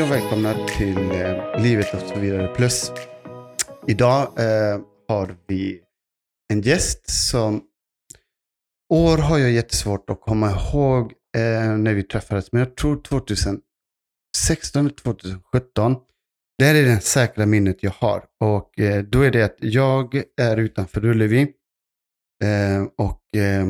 Hej och välkomna till eh, Livet och så vidare plus. Idag eh, har vi en gäst som år har jag jättesvårt att komma ihåg eh, när vi träffades, men jag tror 2016 eller 2017. Det här är det säkra minnet jag har och eh, då är det att jag är utanför Ullevi eh, och eh,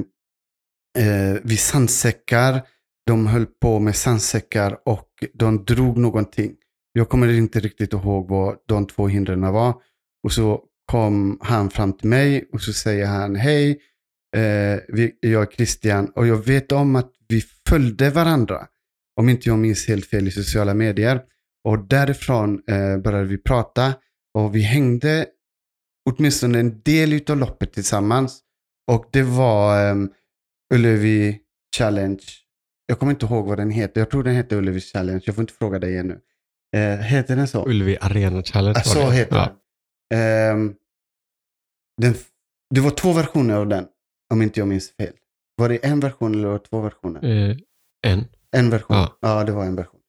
eh, vi sandsäckar de höll på med sandsäckar och de drog någonting. Jag kommer inte riktigt ihåg vad de två hindren var. Och så kom han fram till mig och så säger han hej, eh, vi, jag är Christian och jag vet om att vi följde varandra. Om inte jag minns helt fel i sociala medier. Och därifrån eh, började vi prata och vi hängde åtminstone en del av loppet tillsammans. Och det var eh, Ullevi Challenge jag kommer inte ihåg vad den heter. Jag tror den heter Ullevi Challenge. Jag får inte fråga dig ännu. Eh, heter den så? Ullevi Arena Challenge ah, Så heter ja. den. Eh, den. Det var två versioner av den, om inte jag minns fel. Var det en version eller två versioner? Eh, en. En version? Ja. ja, det var en version.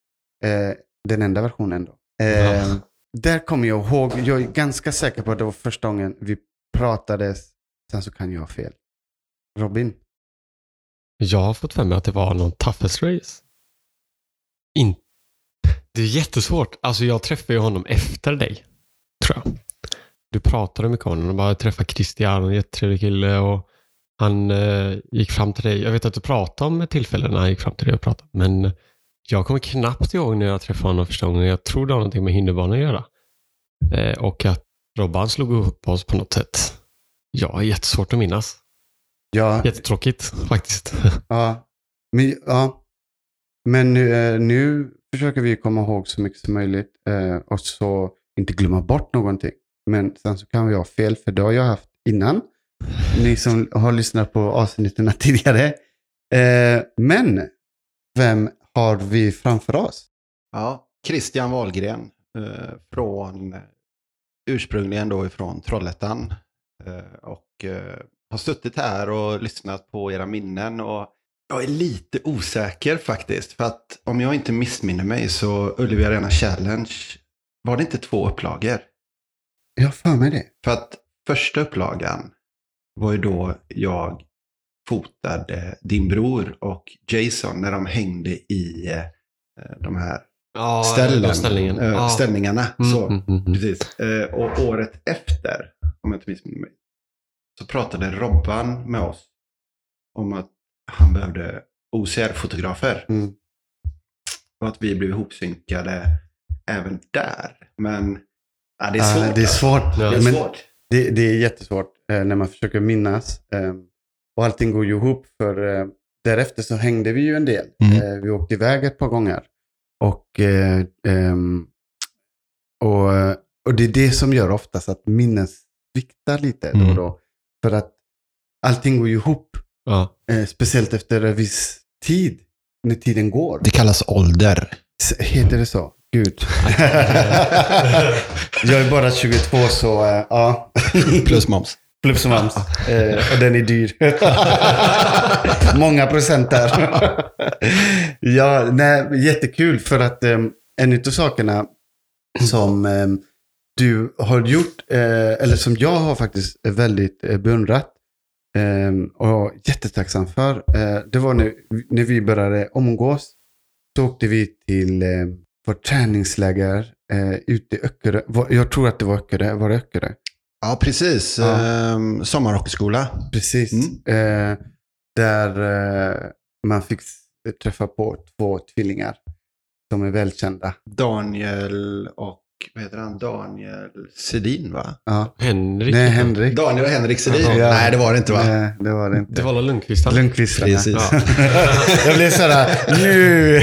Eh, den enda versionen då. Ja. Ehm, där kommer jag ihåg, jag är ganska säker på att det var första gången vi pratades. Sen så kan jag ha fel. Robin? Jag har fått för mig att det var någon toughest race. In... Det är jättesvårt. Alltså jag träffade ju honom efter dig, tror jag. Du pratade mycket om honom. Jag träffade Christian, en jättetrevlig kille. Och han eh, gick fram till dig. Jag vet att du pratade om tillfällen när han gick fram till dig och pratade. Men jag kommer knappt ihåg när jag träffade honom första gången. Jag tror det har någonting med hinderbanan att göra. Eh, och att Robban slog upp oss på något sätt. Ja, jättesvårt att minnas. Ja. Jättetråkigt faktiskt. Ja, men, ja. men nu, eh, nu försöker vi komma ihåg så mycket som möjligt eh, och så inte glömma bort någonting. Men sen så kan vi ha fel, för det har jag haft innan. Ni som har lyssnat på avsnitten tidigare. Eh, men vem har vi framför oss? Ja, Christian Wahlgren från ursprungligen då ifrån Trollhättan. och har suttit här och lyssnat på era minnen och jag är lite osäker faktiskt. För att om jag inte missminner mig så Ullevi Arena Challenge var det inte två upplagor? Jag har för mig det. För att första upplagan var ju då jag fotade din bror och Jason när de hängde i eh, de här ja, ställen, ställningen. äh, ställningarna. Mm, så, mm, mm, mm. Precis. Eh, och året efter, om jag inte missminner mig, så pratade Robban med oss om att han behövde OCR-fotografer. Mm. Och att vi blev ihopsynkade även där. Men ja, det är svårt. Ja, det är svårt. Ja. Det, är svårt. Det, det, är jättesvårt eh, när man försöker minnas. Eh, och allting går ju ihop för eh, därefter så hängde vi ju en del. Mm. Eh, vi åkte iväg ett par gånger. Och, eh, ehm, och, och det är det som gör oftast att minnes sviktar lite mm. då och då. För att allting går ju ihop. Ja. Eh, speciellt efter en viss tid. När tiden går. Det kallas ålder. Heter det så? Gud. jag är bara 22 så äh, ja. Plus moms. Plus moms. Eh, och den är dyr. Många procent där. ja, nej, jättekul för att eh, en av sakerna som eh, du har gjort, eh, eller som jag har faktiskt väldigt eh, beundrat eh, och jättetacksam för. Eh, det var när, när vi började omgås. Så åkte vi till eh, vårt träningsläger eh, ute i Öckerö. Jag tror att det var Öckerö. Var det Öckerö? Ja, precis. Ja. Eh, sommarhockeyskola. Precis. Mm. Eh, där eh, man fick träffa på två tvillingar som är välkända. Daniel och vad heter han? Daniel Sedin va? Ja. Henrik. Nej, Henrik. Daniel och Henrik Sedin? Ja. Nej, det var det inte va? Nej, det var det inte. Det var Lundqvist. Lundqvist, Precis. Ja. jag blev sådär, nu.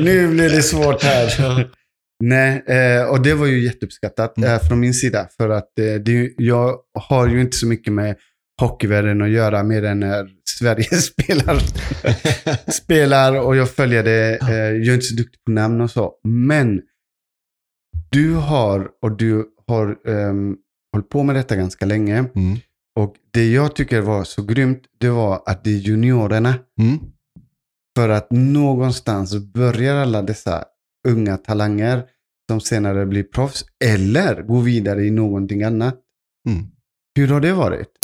nu blir det svårt här. Nej, eh, och det var ju jätteuppskattat mm. eh, från min sida. För att eh, det, jag har ju inte så mycket med hockeyvärlden att göra mer än när Sverige spelar, spelar och jag följer det. Eh, jag är inte så duktig på namn och så. Men du har, och du har um, hållit på med detta ganska länge. Mm. Och det jag tycker var så grymt, det var att det är juniorerna mm. För att någonstans börjar alla dessa unga talanger som senare blir proffs eller går vidare i någonting annat. Mm. Hur har det varit?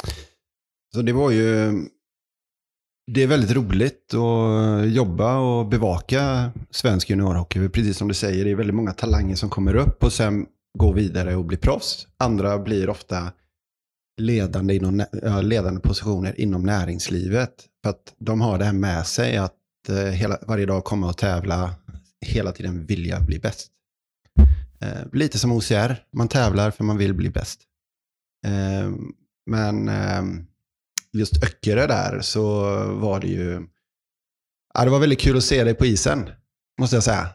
Så det var ju... Det är väldigt roligt att eh, jobba och bevaka svensk juniorhockey. Precis som du säger, det är väldigt många talanger som kommer upp och sen går vidare och blir proffs. Andra blir ofta ledande, inom, ledande positioner inom näringslivet. För att de har det här med sig att eh, hela, varje dag komma och tävla, hela tiden vilja bli bäst. Eh, lite som OCR, man tävlar för man vill bli bäst. Eh, men eh, just Öckerö där så var det ju, ja, det var väldigt kul att se dig på isen, måste jag säga.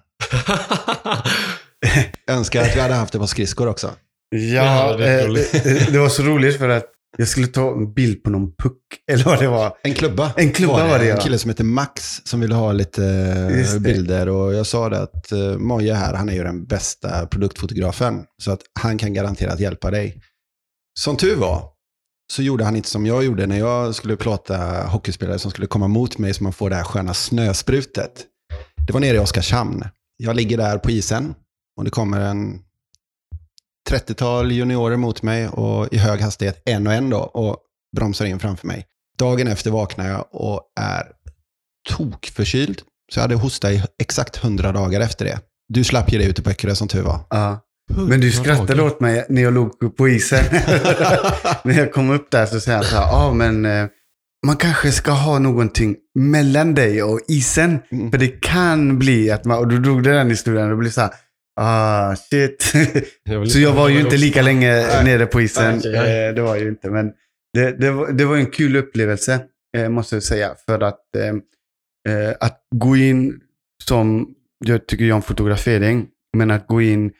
Önskar att vi hade haft det på skridskor också. Ja, det eh, det, det var så roligt för att jag skulle ta en bild på någon puck, eller vad det var. En klubba. En klubba var det, ja. En kille som heter Max som ville ha lite eh, det. bilder. Och jag sa det att uh, Moje här, han är ju den bästa produktfotografen. Så att han kan garanterat hjälpa dig. Som tur var så gjorde han inte som jag gjorde när jag skulle plåta hockeyspelare som skulle komma mot mig så man får det här sköna snösprutet. Det var nere i Oskarshamn. Jag ligger där på isen och det kommer en 30-tal juniorer mot mig och i hög hastighet en och en då och bromsar in framför mig. Dagen efter vaknar jag och är tokförkyld. Så jag hade hosta i exakt 100 dagar efter det. Du slapp ju det ute på Öckerö som tur var. Ja. Men du skrattade åt mig när jag låg på isen. när jag kom upp där så säger han så här, ja men eh, man kanske ska ha någonting mellan dig och isen. Mm. För det kan bli att man, och du drog den historien och det blir så här, ah shit. så jag var ju inte lika länge Nej. nere på isen. Eh, det var ju inte, men det, det, var, det var en kul upplevelse, eh, måste jag säga. För att, att gå in som, jag tycker ju om fotografering, men att gå in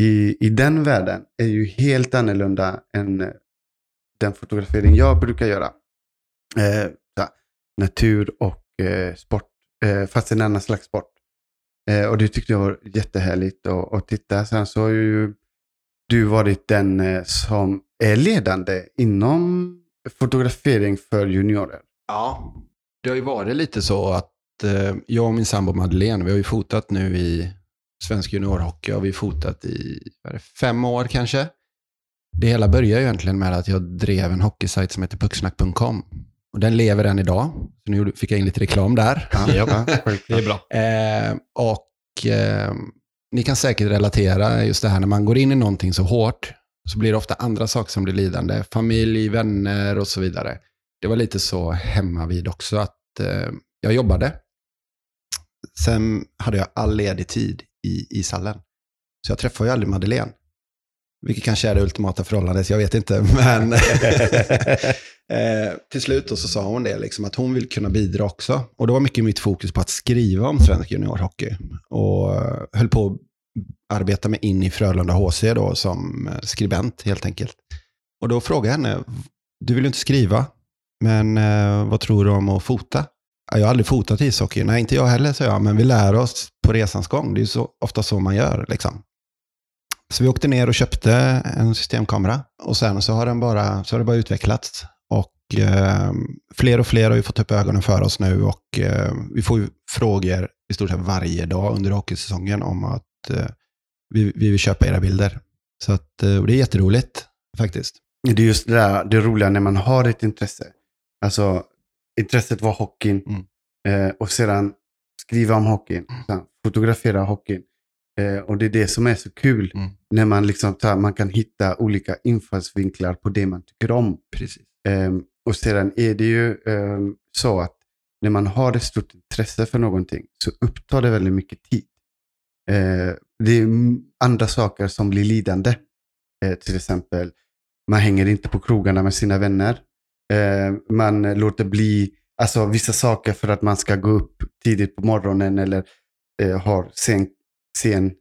i, i den världen är ju helt annorlunda än eh, den fotografering jag brukar göra. Eh, så, natur och eh, sport, eh, fast en annan slags sport. Eh, och det tyckte jag var jättehärligt att, att titta. Sen så har ju du varit den eh, som är ledande inom fotografering för juniorer. Ja, det har ju varit lite så att eh, jag och min sambo Madeleine, vi har ju fotat nu i svensk juniorhockey, har vi fotat i det, fem år kanske. Det hela började ju egentligen med att jag drev en hockeysajt som heter pucksnack.com. Och den lever än idag. Så nu fick jag in lite reklam där. Ja, Ja, det är bra. Eh, och eh, ni kan säkert relatera just det här när man går in i någonting så hårt så blir det ofta andra saker som blir lidande. Familj, vänner och så vidare. Det var lite så hemma vid också att eh, jag jobbade. Sen hade jag all ledig tid i ishallen. Så jag träffade ju aldrig Madeleine. Vilket kanske är det ultimata förhållandet, jag vet inte. Men eh, till slut då så sa hon det, liksom, att hon vill kunna bidra också. Och det var mycket mitt fokus på att skriva om svensk juniorhockey. Och eh, höll på att arbeta mig in i Frölunda HC då som eh, skribent helt enkelt. Och då frågade jag henne, du vill ju inte skriva, men eh, vad tror du om att fota? Jag har aldrig fotat ishockey. Nej, inte jag heller, sa jag. Men vi lär oss på resans gång. Det är ju så, ofta så man gör. Liksom. Så vi åkte ner och köpte en systemkamera. Och sen så har, den bara, så har det bara utvecklats. Och eh, fler och fler har ju fått upp ögonen för oss nu. Och eh, vi får ju frågor i stort sett varje dag under hockeysäsongen om att eh, vi, vi vill köpa era bilder. Så att, eh, och det är jätteroligt faktiskt. Det är just det där, det roliga när man har ett intresse. Alltså, intresset var hockeyn. Mm. Eh, och sedan skriva om hockeyn. Sen fotografera hockeyn. Eh, och det är det som är så kul. Mm. När man, liksom tar, man kan hitta olika infallsvinklar på det man tycker om. Precis. Ehm, och sedan är det ju ehm, så att när man har ett stort intresse för någonting så upptar det väldigt mycket tid. Eh, det är andra saker som blir lidande. Eh, till exempel, man hänger inte på krogarna med sina vänner. Eh, man låter bli alltså, vissa saker för att man ska gå upp tidigt på morgonen eller eh, har sen, sen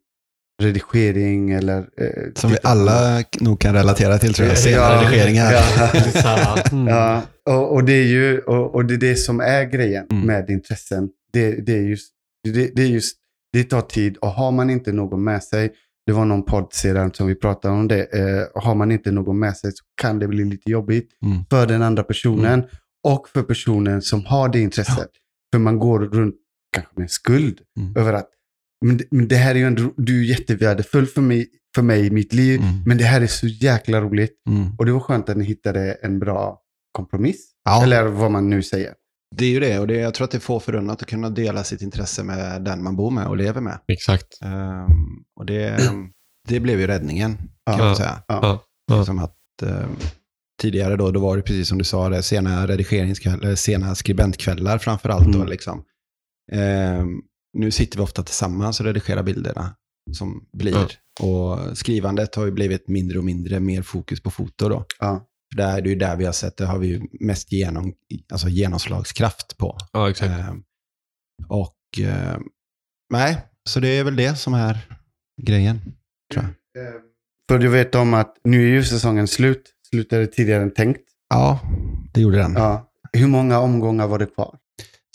redigering eller... Eh, Som vi alla nog kan relatera till tror jag. Ja, Senare redigeringar. ja. Mm. Ja, och, och, det är ju och, och det är det som är grejen Mm. med intressen. Det, det, är just, det, det är just, det tar tid och har man inte någon med sig, det var någon podd sedan som vi pratade om det, eh, har man inte någon med sig så kan det bli lite jobbigt Mm. för den andra personen och för personen som har det intresset. För man går runt kanske med skuld Mm. över att men det, men det här är ju ändå, du är jättevärdefull för mig, för mig i mitt liv, Mm. men det här är så jäkla roligt. Mm. Och det var skönt att ni hittade en bra kompromiss. Ja. Eller vad man nu säger. Det är ju det, och det, jag tror att det är få förunnat att kunna dela sitt intresse med den man bor med och lever med. Exakt. Ehm, och det, det blev ju räddningen, kan Ja. man säga. Ja. Ja. Som att, ehm, tidigare då, då var det precis som du sa, det, sena redigeringskvällar, sena skribentkvällar framför allt. Då, Mm. liksom. Ehm, nu sitter vi ofta tillsammans och redigerar bilderna som blir. Och skrivandet har ju blivit mindre och mindre, mer fokus på foto då. Ja. För det är ju där vi har sett, det har vi ju mest genom, alltså genomslagskraft på. Ja, exakt. Ehm, och ehm, nej, så det är väl det som är grejen. Tror jag. För du vet om att nu är ju säsongen slut. Slutade tidigare än tänkt. Ja, det gjorde den. Ja. Hur många omgångar var det kvar?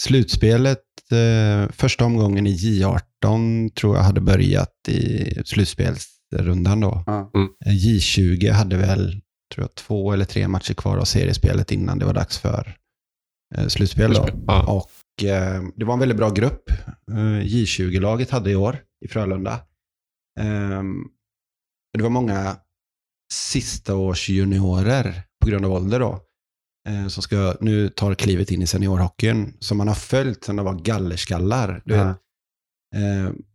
Slutspelet, eh, första omgången i J18 tror jag hade börjat i slutspelsrundan då. Ja. Eh, J20 hade väl, tror jag, två eller tre matcher kvar av seriespelet innan det var dags för eh, slutspel. Ja. Och eh, det var en väldigt bra grupp. Eh, J20-laget hade i år i Frölunda. Ehm, det var många sista års juniorer på grund av ålder då. eh, Som ska, nu tar klivet in i seniorhockeyn. Som man har följt sedan de var gallerskallar. Du Ja. vet,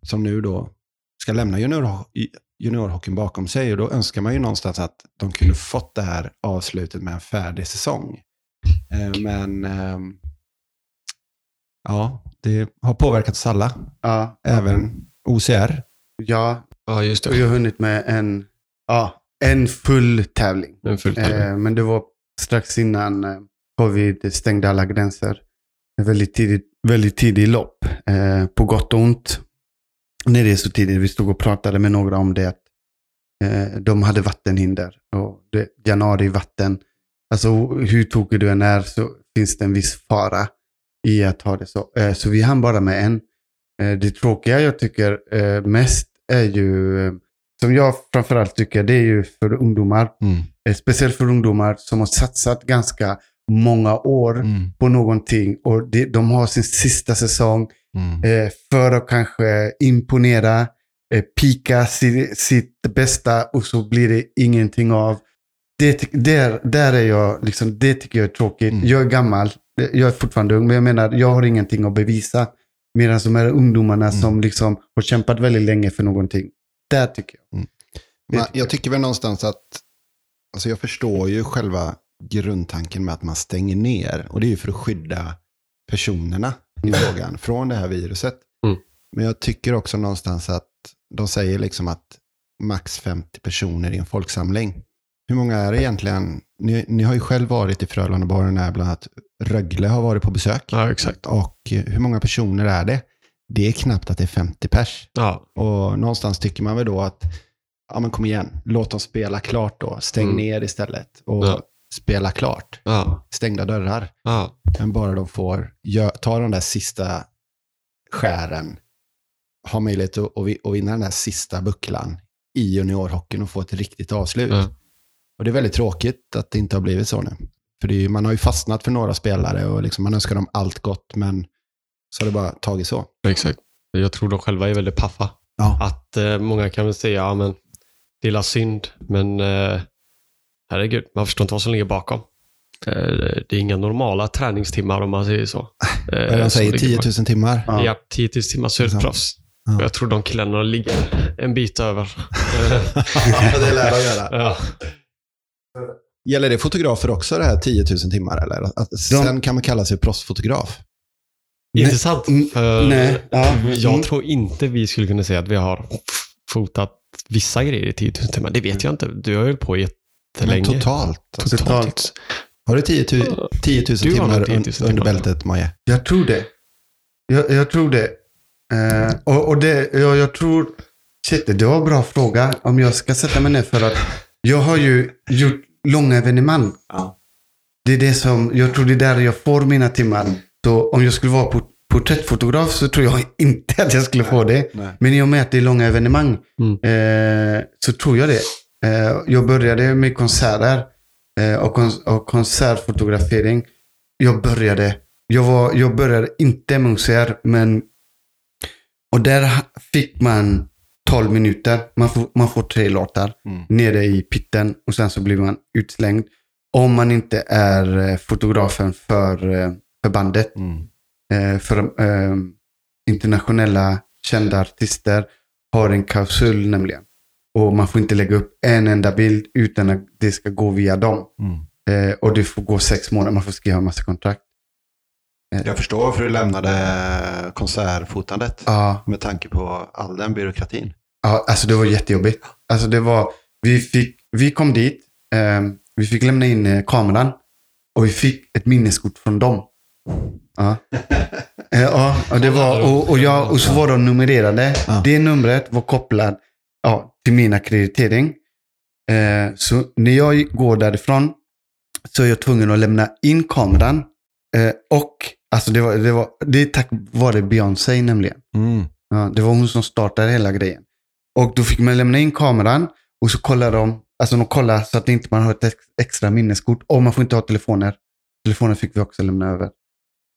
som nu då ska lämna junior, juniorhockeyn bakom sig. Och då önskar man ju någonstans att de kunde fått det här avslutet med en färdig säsong. Eh, men ehm, ja, det har påverkat oss alla. Ja. Även OCR. Ja, ja, just och jag det. har hunnit med en, ja, en full tävling. En full tävling. Eh, men det var strax innan eh, covid stängde alla gränser. Väldigt tidigt, väldigt tidig lopp, eh, på gott och ont. När det är så tidigt, vi stod och pratade med några om det. att, Eh, de hade vattenhinder. Och det, januari vatten. Alltså hur tokig du än är så finns det en viss fara i att ha det så. Eh, så vi hann bara med en. Eh, det tråkiga jag tycker eh, mest är ju, eh, som jag framförallt tycker, det är ju för ungdomar. Mm. Eh, Speciellt för ungdomar som har satsat ganska många år Mm. på någonting och de, de har sin sista säsong Mm. eh, för att kanske imponera, eh, pika si, sitt bästa och så blir det ingenting av. Det, där, där är jag, liksom, det tycker jag är tråkigt. Mm. Jag är gammal, jag är fortfarande ung, men jag menar, jag har ingenting att bevisa. Medan de här ungdomarna Mm. som liksom har kämpat väldigt länge för någonting. Där tycker jag. Men jag tycker väl någonstans att, alltså jag förstår ju själva grundtanken med att man stänger ner. Och det är ju för att skydda personerna i frågan från det här viruset. Mm. Men jag tycker också någonstans att de säger liksom att max 50 personer i en folksamling. Hur många är det egentligen? Ni, ni har ju själv varit i Frölundabaren när bland annat Rögle har varit på besök. Ja, exakt. Och eh, hur många personer är det? Det är knappt att det är 50 pers. Ja, Och någonstans tycker man väl då att, ja men kom igen, låt dem spela klart då. Stäng Mm. ner istället och Ja. Spela klart. ja, Stängda dörrar. ja. Men bara de får gö- ta de där sista skären, ha möjlighet att, att vi- att vinna den där sista bucklan i juniorhockeyn och få ett riktigt avslut. Ja. Och det är väldigt tråkigt att det inte har blivit så nu. För ju- man har ju fastnat för några spelare och liksom man önskar dem allt gott, men så har det bara tagit så. Exakt. Jag tror de själva är väldigt paffa. Ja. Att eh, många kan väl säga, ja men det är synd, men eh, herregud, man förstår inte vad som ligger bakom. Eh, det är inga normala träningstimmar om man säger så. Eh, de som säger, ligger 10 på- 000 timmar? Ja. Ja, 10 000 timmar så är det ett proffs. Ja. Jag tror de killarna ligger en bit över. det lär de göra. ja. Gäller det fotografer också, det här 10 000 timmar? Eller? Att sen kan man kalla sig proffsfotograf? Intressant. Mm, För nej, ja, Jag mm. tror inte vi skulle kunna säga att vi har fotat vissa grejer i 10 000 timmar. Det vet jag inte. Du har ju på Men jättelänge. totalt? alltså. Totalt. Har du 10 000, 10 000 Du har nog timmar 10 000 un- timmar. under bältet, Maje? Jag tror det. Jag, jag tror det. Eh, och, och det, jag, jag tror... Shit, det var en bra fråga. Om jag ska sätta mig ner för att jag har ju gjort långa evenemang. Ja. Det är det som, jag tror det är där jag får mina timmar. Så om jag skulle vara port- porträttfotograf så tror jag inte att jag skulle få det. Nej. Men i och med att det är långa evenemang Mm. eh, så tror jag det. Eh, jag började med konserter eh, och, kon- och konsertfotografering. Jag började jag, var, jag började inte med OCR, men och där fick man 12 minuter. Man får, man får tre låtar Mm. nere i pitten och sen så blir man utslängd. Om man inte är eh, fotografen för, för bandet. Mm. För eh, internationella kända artister har en klausul nämligen. Och man får inte lägga upp en enda bild utan att det ska gå via dem. Mm. Eh, och det får gå sex månader, man får skriva en massa kontrakt. Jag förstår varför du lämnade konsertfotandet. Ja, Med tanke på all den byråkratin. ja, alltså det var jättejobbigt. Alltså det var, vi, fick, vi kom dit, eh, vi fick lämna in eh, kameran och vi fick ett minneskort från dem. Ja. Eh, ja, och, det var, och, och, jag, och så var de numrerade. Ja. Det numret var kopplat ja, till min akkreditering. Eh, så när jag går därifrån så är jag tvungen att lämna in kameran. Eh, och alltså det, var, det, var, det är tack vare Beyoncé nämligen. Mm. Ja, det var hon som startade hela grejen. Och då fick man lämna in kameran och så kollar de, alltså de kollar så att inte man har ett ex- extra minneskort. Och man får inte ha telefoner. Telefoner fick vi också lämna över.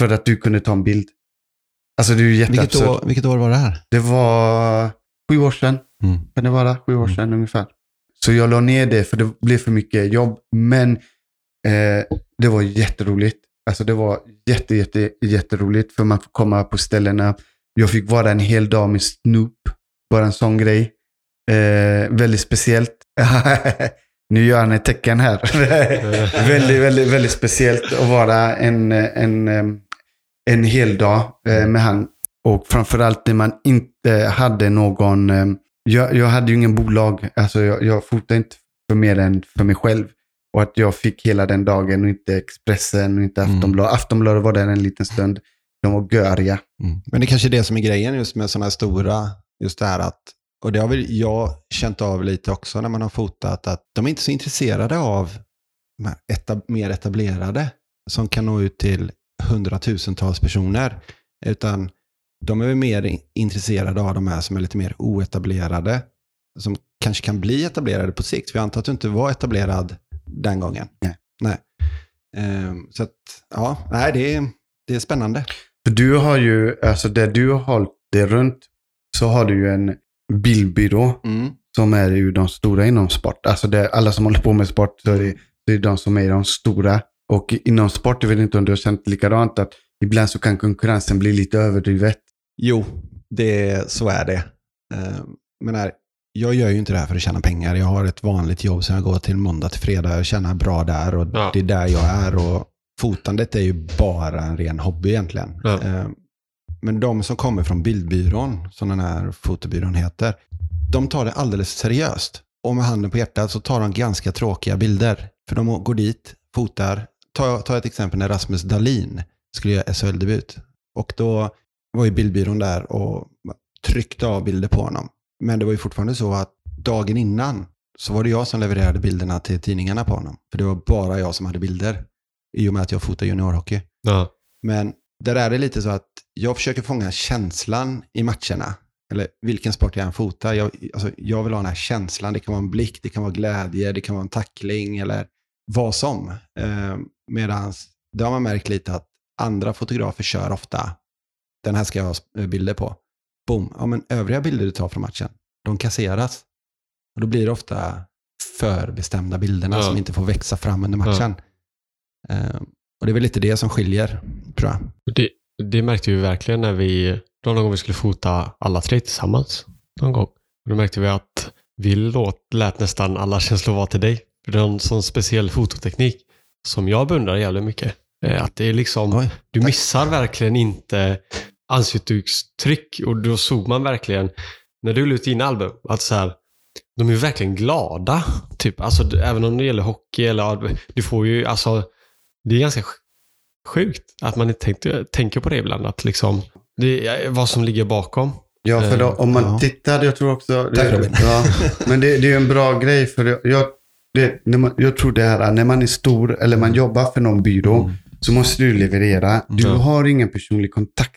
För att du kunde ta en bild. Alltså det är ju Vilket, år, vilket år var det här? Det var sju år sedan. Mm. Kan det vara? Sju år Mm. sedan ungefär. Så jag la ner det för det blev för mycket jobb. Men eh, det var jätteroligt. Alltså det var jätte, jätte, jätteroligt för man får komma på ställena. Jag fick vara en hel dag med Snoop. Bara en sån grej. Eh, väldigt speciellt. nu gör han ett tecken här. väldigt, väldigt, väldigt speciellt att vara en, en, en hel dag eh, med han. Och framförallt när man inte hade någon... em, Jag, jag hade ju ingen bolag. Alltså jag, jag fotade inte för mer än för mig själv. Och att jag fick hela den dagen och inte Expressen och inte Mm. Aftonbladet. Aftonbladet var där en liten stund. De var göriga. Mm. Men det är kanske är det som är grejen just med sådana här stora, just det här att, och det har väl jag känt av lite också när man har fotat, att de är inte så intresserade av etab mer etablerade som kan nå ut till hundratusentals personer, utan de är mer in- intresserade av de här som är lite mer oetablerade, som kanske kan bli etablerade på sikt. För jag antar att du inte var etablerad den gången. Nej. Nej. Ehm, så att, ja, nej, det är, det är spännande. För du har ju, alltså där du har hållit det runt, så har du ju en bildbyrå Mm. som är ju de stora inom sport. Alltså det, alla som håller på med sport, så är det, det är de som är de stora. Och inom sport, jag vet inte om du har känt likadant, att ibland så kan konkurrensen bli lite överdrivet. Jo, det, så är det. Eh, Men här, jag gör ju inte det här för att tjäna pengar. Jag har ett vanligt jobb som jag går till måndag till fredag. Jag tjänar bra där och Ja. det är där jag är. Och fotandet är ju bara en ren hobby egentligen. Ja. Eh, Men de som kommer från bildbyrån, som den här fotobyrån heter, de tar det alldeles seriöst. Och med handen på hjärtat så tar de ganska tråkiga bilder. För de går dit, fotar. Ta, ta ett exempel när Rasmus Dahlin skulle göra SHL-debut. Och då var ju bildbyrån där och tryckte av bilder på honom. Men det var ju fortfarande så att dagen innan så var det jag som levererade bilderna till tidningarna på honom. För det var bara jag som hade bilder. I och med att jag fotar juniorhockey. Ja. Men där är det lite så att jag försöker fånga känslan i matcherna. Eller vilken sport jag än fotar. Jag, alltså, jag vill ha den här känslan. Det kan vara en blick, det kan vara glädje, det kan vara en tackling eller vad som. Eh, Medan det har man märkt lite att andra fotografer kör ofta, den här ska jag ha eh, bilder på. Boom. Ja, men övriga bilder du tar från matchen, de kasseras. Och då blir det ofta förbestämda bilderna Ja. som inte får växa fram under matchen. Eh, och det är väl lite det som skiljer, tror jag. Det, det märkte vi verkligen när vi, då någon gång vi skulle fota alla tre tillsammans. Någon gång. Och då märkte vi att vi låt, lät nästan alla känslor vara till dig. För det är en sån speciell fototeknik som jag beundrar jävligt mycket. Eh, Att det är liksom, Oj, du missar verkligen inte ansiktsuttryck och då såg man verkligen, när du la ut dina album, att så här, de är verkligen glada. Typ, alltså, även om det gäller hockey eller, du får ju, alltså, det är ganska sj- sjukt att man inte tänkte, tänker på det ibland. Att liksom, det är vad som ligger bakom. Ja, för då, om man Ja. tittar, jag tror också... Tack, det, Robin. ja, men det, det är en bra grej, för det, jag, det, när man, jag tror det här, när man är stor eller man jobbar för någon byrå, Mm. så måste du leverera. Du Ja. har ingen personlig kontakt.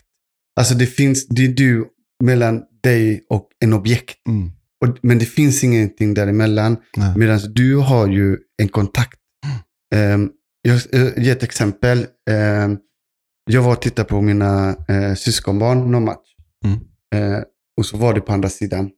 Alltså det finns, det är du mellan dig och en objekt. Mm. Och, men det finns ingenting däremellan. Medan du har ju en kontakt. Um, jag jag ger ett exempel. Ehm, jag var och tittade på mina eh, syskonbarn någon match. Mm. Eh, och så var det på andra sidan.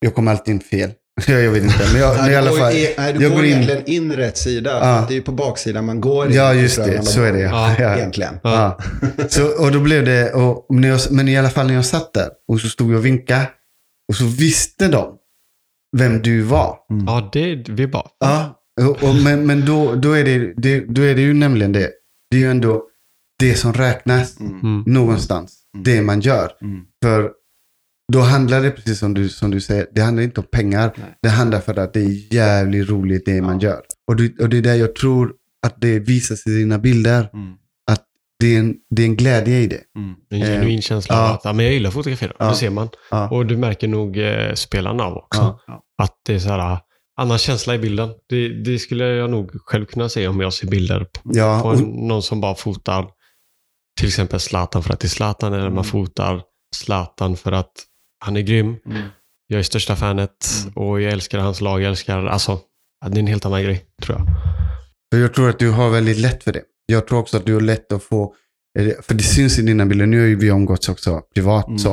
Jag kom alltid in fel. Jag vet inte, men, jag, men i alla fall. i- nej, du jag går går in- egentligen in rätt sida. Ja. Det är ju på baksidan man går in. Ja, just det. Så är det. Ja. Ja. Egentligen. Ja. Ja. Så, och då blev det, och jag, men i alla fall när jag satt där och så stod jag och vinkade. Och så visste de vem du var. Ja, det vi bara... Ja, och, och, men, men då, då, är det, det, då är det ju nämligen det. Det är ju ändå det som räknas Mm. Mm. någonstans. Det man gör. Mm. För då handlar det precis som du, som du säger, det handlar inte om pengar. Nej. Det handlar för att det är jävligt roligt det man gör. Och det, och det är där jag tror att det visar sig i dina bilder. Mm. Att det är en, det är en glädje i det. Mm. En genuin känsla av ja. att ja, men jag gillar fotografera. Ja. Det ser man. Ja. Och du märker nog eh, spelarna av också. Ja. Att det är så här, annan känsla i bilden. Det, det skulle jag nog själv kunna se om jag ser bilder på, Ja, på och, en, någon som bara fotar till exempel Zlatan för att det är Zlatan eller Mm. man fotar Zlatan för att han är grym. Mm. Jag är största fanet Mm. och jag älskar hans lag. Jag älskar, alltså, det är en helt annan grej tror jag. jag tror att du har väldigt lätt för det. Jag tror också att du har lätt att få, eh, för det syns i dina bilder, nu har ju vi umgåtts också privat Mm. så.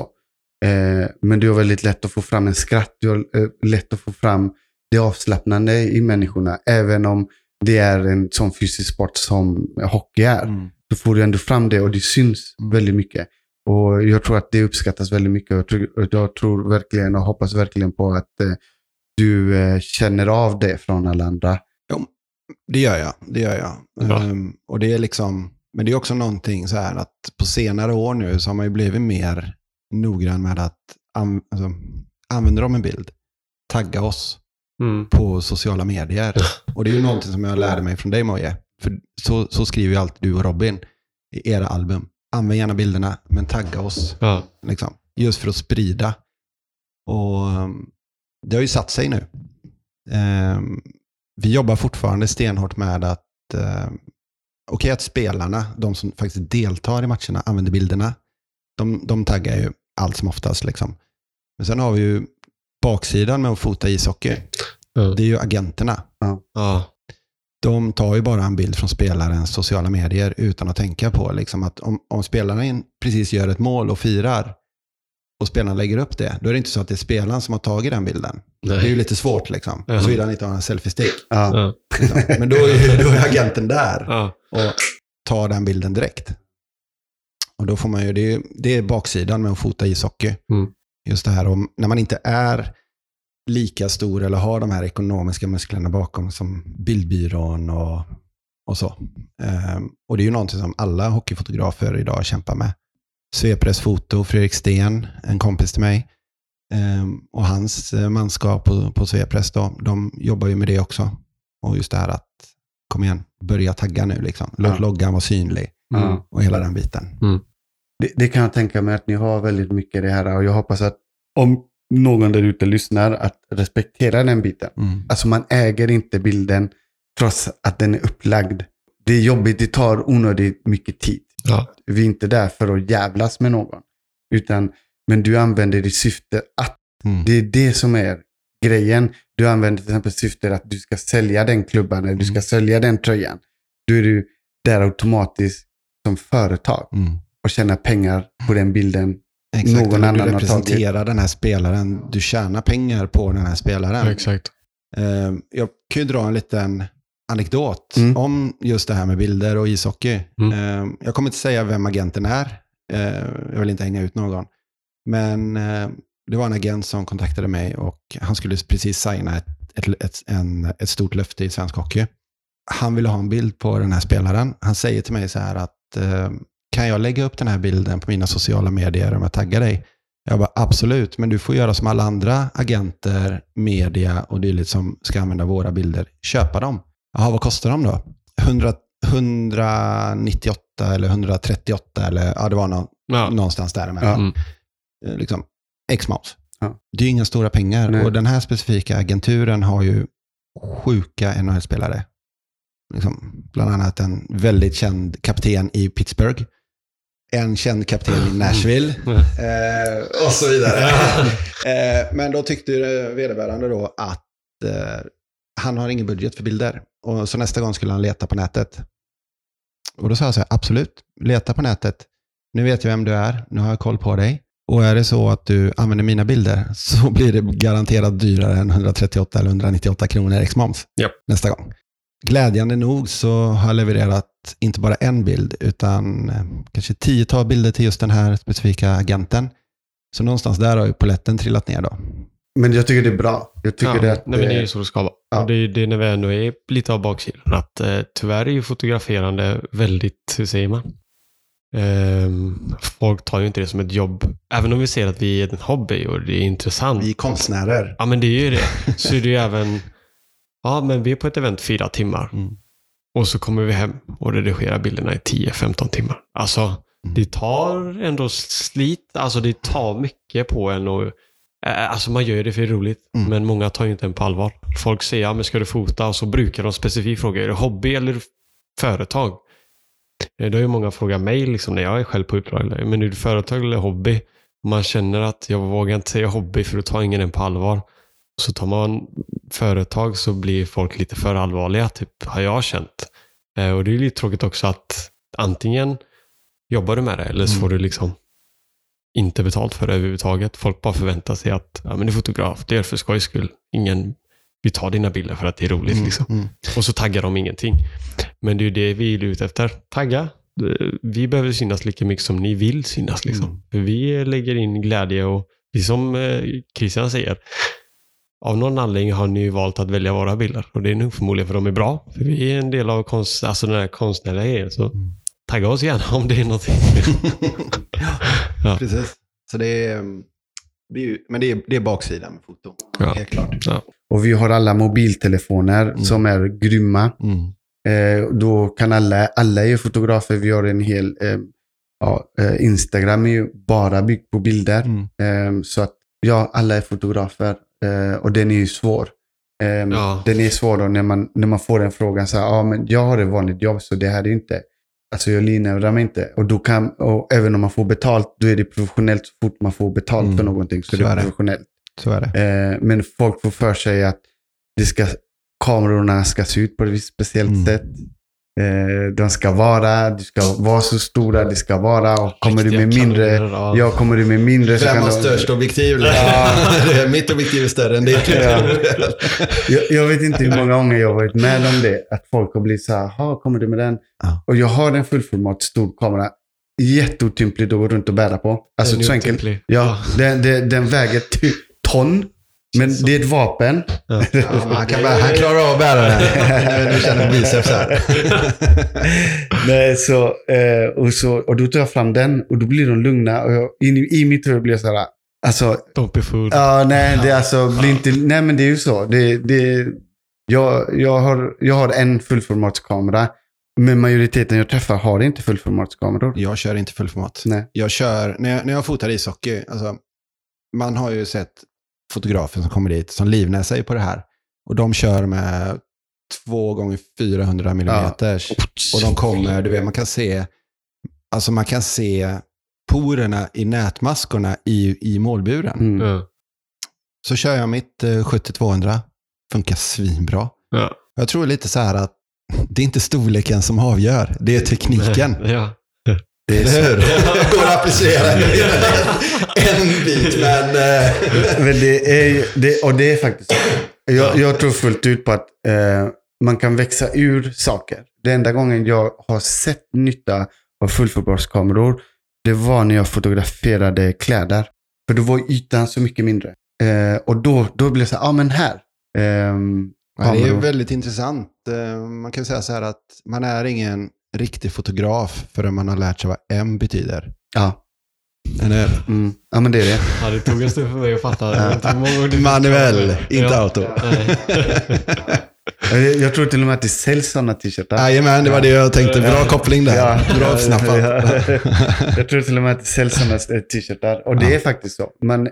Eh, men du har väldigt lätt att få fram en skratt. Du har eh, lätt att få fram det avslappnande i människorna. Även om det är en sån fysisk sport som hockey är. Mm. Så får du ändå fram det och det syns Mm. väldigt mycket. Och jag tror att det uppskattas väldigt mycket. Jag tror, jag tror verkligen och hoppas verkligen på att eh, du eh, känner av det från alla andra. Det gör jag. Det gör jag. Ja. Ehm, och det är liksom, men det är också någonting så här att på senare år nu så har man ju blivit mer noggrann med att an, alltså, använder de en bild, tagga oss Mm. på sociala medier. Och det är ju någonting som jag lärde mig från dig Moje. För så, så skriver ju alltid du och Robin i era album. Använd gärna bilderna, men tagga oss. Ja. Liksom, just för att sprida. Och um, det har ju satt sig nu. Ehm, vi jobbar fortfarande stenhårt med att, um, okej att spelarna, de som faktiskt deltar i matcherna, använder bilderna. De, de taggar ju allt som oftast. Liksom. Men sen har vi ju baksidan med att fota ishockey. Ja. Det är ju agenterna. Ja. De tar ju bara en bild från spelarens sociala medier utan att tänka på liksom att om, om spelaren precis gör ett mål och firar och spelaren lägger upp det, då är det inte så att det är spelaren som har tagit den bilden. Det är ju Nej. lite svårt liksom. Ja. Såvida han inte har en selfie-stick. Ja. Ja. Liksom. Men då är, då är agenten där Ja. och tar den bilden direkt. Och då får man ju, det är, det är baksidan med att fota ishockey. Mm. Just det här om, när man inte är lika stor eller har de här ekonomiska musklerna bakom som bildbyrån och, och så. Ehm, och det är ju någonting som alla hockeyfotografer idag kämpar med. Svepress Foto, Fredrik Sten, en kompis till mig, ehm, och hans eh, manskap på, på Svepress, då, de jobbar ju med det också. Och just det här att, kom igen, börja tagga nu liksom. Låt Ja. loggan vara synlig Mm. och hela den biten. Det, det kan jag tänka mig att ni har väldigt mycket det här och jag hoppas att om någon där ute lyssnar att respektera den biten. Mm. Alltså man äger inte bilden trots att den är upplagd. Det är jobbigt, det tar onödigt mycket tid. Ja. Vi är inte där för att jävlas med någon. Utan, men du använder det i syfte att. Mm. Det är det som är grejen. Du använder till exempel syftet att du ska sälja den klubban eller du ska Mm. sälja den tröjan. Då är du där automatiskt som företag Mm. och tjänar pengar på den bilden. Exakt, Någon eller annan du har representerar den här spelaren. Du tjänar pengar på den här spelaren. Exakt. Eh, Jag kan ju dra en liten anekdot Mm. om just det här med bilder och ishockey. Mm. Eh, Jag kommer inte säga vem agenten är. Eh, Jag vill inte hänga ut någon. Men det var en agent som kontaktade mig och han skulle precis signa ett, ett, ett, en, ett stort löfte i svensk hockey. Han ville ha en bild på den här spelaren. Han säger till mig så här att kan jag lägga upp den här bilden på mina sociala medier om jag taggar dig? Jag bara absolut, men du får göra som alla andra agenter, media och dylikt som ska använda våra bilder. Köpa dem. Jaha, vad kostar de då? 100, 198 eller 138 eller ja, det var nå, Ja. någonstans däremellan. Mm. Eh, Liksom, X-mouse. Ja. Det är ju inga stora pengar Nej. och den här specifika agenturen har ju sjuka NHL-spelare. Liksom, bland annat en väldigt känd kapten i Pittsburgh. En känd kapten i Nashville. Eh, och så vidare. eh, men då tyckte vederbörande då att eh, han har ingen budget för bilder. Och så nästa gång skulle han leta på nätet. Och då sa jag så här, absolut, leta på nätet. Nu vet jag vem du är, nu har jag koll på dig. Och är det så att du använder mina bilder så blir det garanterat dyrare än 138 eller 198 kronor ex-moms Japp. nästa gång. Glädjande nog så har jag levererat inte bara en bild utan eh, kanske tiotal bilder till just den här specifika agenten. Så någonstans där har ju poletten trillat ner då. Men jag tycker det är bra. Jag tycker ja, det att... nej, men det är eh, ju så det ska vara. ja. Och det är det är när vi ändå är lite av baksidan. Att eh, tyvärr är ju fotograferande väldigt, hur säger man? Ehm, folk tar ju inte det som ett jobb. Även om vi ser att vi är en hobby och det är intressant. Vi är konstnärer. Ja, men det är ju det. Så är det ju även, ja men vi är på ett event fyra timmar. Mm. Och så kommer vi hem och redigerar bilderna i 10-15 timmar. Alltså, Mm. det tar ändå slit. Alltså det tar mycket på en och eh, Alltså man gör det för det är roligt, Mm. men många tar ju inte en på allvar. Folk säger, ja men ska du fota? Och så brukar de specifikt fråga, är det hobby eller företag? Eh, Det har ju många frågat mig liksom, när jag är själv på uppdrag. Men är det företag eller hobby? Man känner att jag vågar inte säga hobby för då tar ingen en på allvar. Så tar man företag så blir folk lite för allvarliga, typ, har jag känt. Eh, Och det är lite tråkigt också att antingen jobbar du med det eller så Mm. får du liksom inte betalt för det överhuvudtaget. Folk bara förväntar sig att ja, men du är fotograf, det är för skojs skull. Ingen, vi tar dina bilder för att det är roligt. Mm, Liksom. mm. Och så taggar de ingenting. Men det är ju det vi är ute efter. Tagga. Vi behöver synas lika mycket som ni vill synas. Liksom. Mm. Vi lägger in glädje och vi som eh, Christian säger, av någon anledning har ni ju valt att välja våra bilder. Och det är nog förmodligen för de är bra. För vi är en del av konst, alltså den här konstnärliga grejen. Så Mm. tagga oss gärna om det är någonting. Ja. Precis. Så det är, det är ju, men det är, det är baksidan med foto. Ja. Helt klart. Och vi har alla mobiltelefoner Mm. som är grymma. Mm. Eh, då kan alla, alla är fotografer. Vi har en hel, eh, ja, eh, Instagram är ju bara byggt på bilder. Mm. Eh, så att ja, alla är fotografer. Eh, och den är ju svår. Eh, Ja. Den är svår då när man, när man får den frågan så här, ja men jag har ett vanligt jobb så det här är inte, alltså jag livnärar mig inte. Och då kan, och även om man får betalt, då är det professionellt så fort man får betalt Mm. för någonting. Så, Så det är är det. professionellt. Så är det. Eh, men folk får för sig att det ska, kamerorna ska se ut på ett visst speciellt Mm. sätt. Eh, de ska vara, de ska vara så stora det ska vara. Och kommer du med Riktiga mindre, kanoner, ja. ja, kommer du med mindre Vem har de... störst objektiv? Mitt objektiv är större än ditt. Ja. Jag, jag vet inte hur många gånger jag har varit med om det. Att folk har blivit så här, "Ha, kommer du med den? Ja. Och jag har en fullformat stor kamera. Jätteotymplig att gå runt och bära på. Alltså Den är så enkelt. Ja, den, den, den väger ty- ton. Men det är ett vapen. Ja. Ja, han, kan bära, han klarar av att bära den. Nu- känner jag biceps här. Nej, så, eh, och, så, och då tar jag fram den och då blir de lugna. Och jag, in, I mitt huvud blir jag så här, alltså, Don't be fooled. ja, nej, det är alltså, blir inte, nej men det är ju så. Det, det, jag, jag, har, jag har en fullformatskamera, men majoriteten jag träffar har inte fullformatskameror. Jag kör inte fullformat. Nej. Jag kör, när jag, när jag fotar ishockey, alltså, man har ju sett fotografer som kommer dit som livnär sig på det här. Och de kör med 2 gånger 400 mm. Och de kommer, du vet, man kan se, alltså man kan se porerna i nätmaskorna i, i målburen. Mm. Ja. Så kör jag mitt eh, 70-200, funkar svinbra. Ja. Jag tror lite så här att det är inte storleken som avgör, det är tekniken. Ja. Det är. Eller hur? Går att applicera en bit, men... eh, Men det är, ju- det, och det är faktiskt. Jag, jag tror fullt ut på att eh, man kan växa ur saker. Det enda gången jag har sett nytta av fullformatskameror, det var när jag fotograferade kläder. För då var ytan så mycket mindre. Eh, och då, då blev det så här, ja ah, men här. Ja, det är kameror. väldigt intressant. Eh, Man kan säga så här att man är ingen riktig fotograf förrän man har lärt sig vad M betyder. Ja, Eller mm, ja, men det är det. ja, det tog en stund för mig att fatta. Manuell, inte Ja. auto. Nej. Jag, tror till och med att det säljs sådana t-shirtar. Jajamän, det var det jag tänkte. Bra koppling där. Ja. Bra uppsnappat. Ja. Jag tror till och med att det säljs sådana t-shirtar. Och det är faktiskt så. Men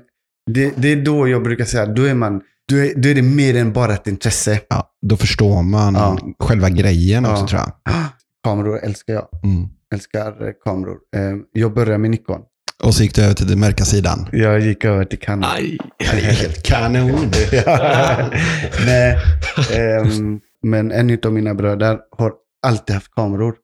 det, det är då jag brukar säga, då är, man, då är, då är det mer än bara ett intresse. Ja, då förstår man Ja. själva grejen också Ja. tror jag. Kameror älskar jag. Mm. Älskar eh, kameror. Eh, Jag började med Nikon. Och så gick du över till den mörka sidan. Jag gick över till Canon. Aj. Det är helt kanon. Ja. Nej, ehm, men en av mina bröder har alltid haft kameror.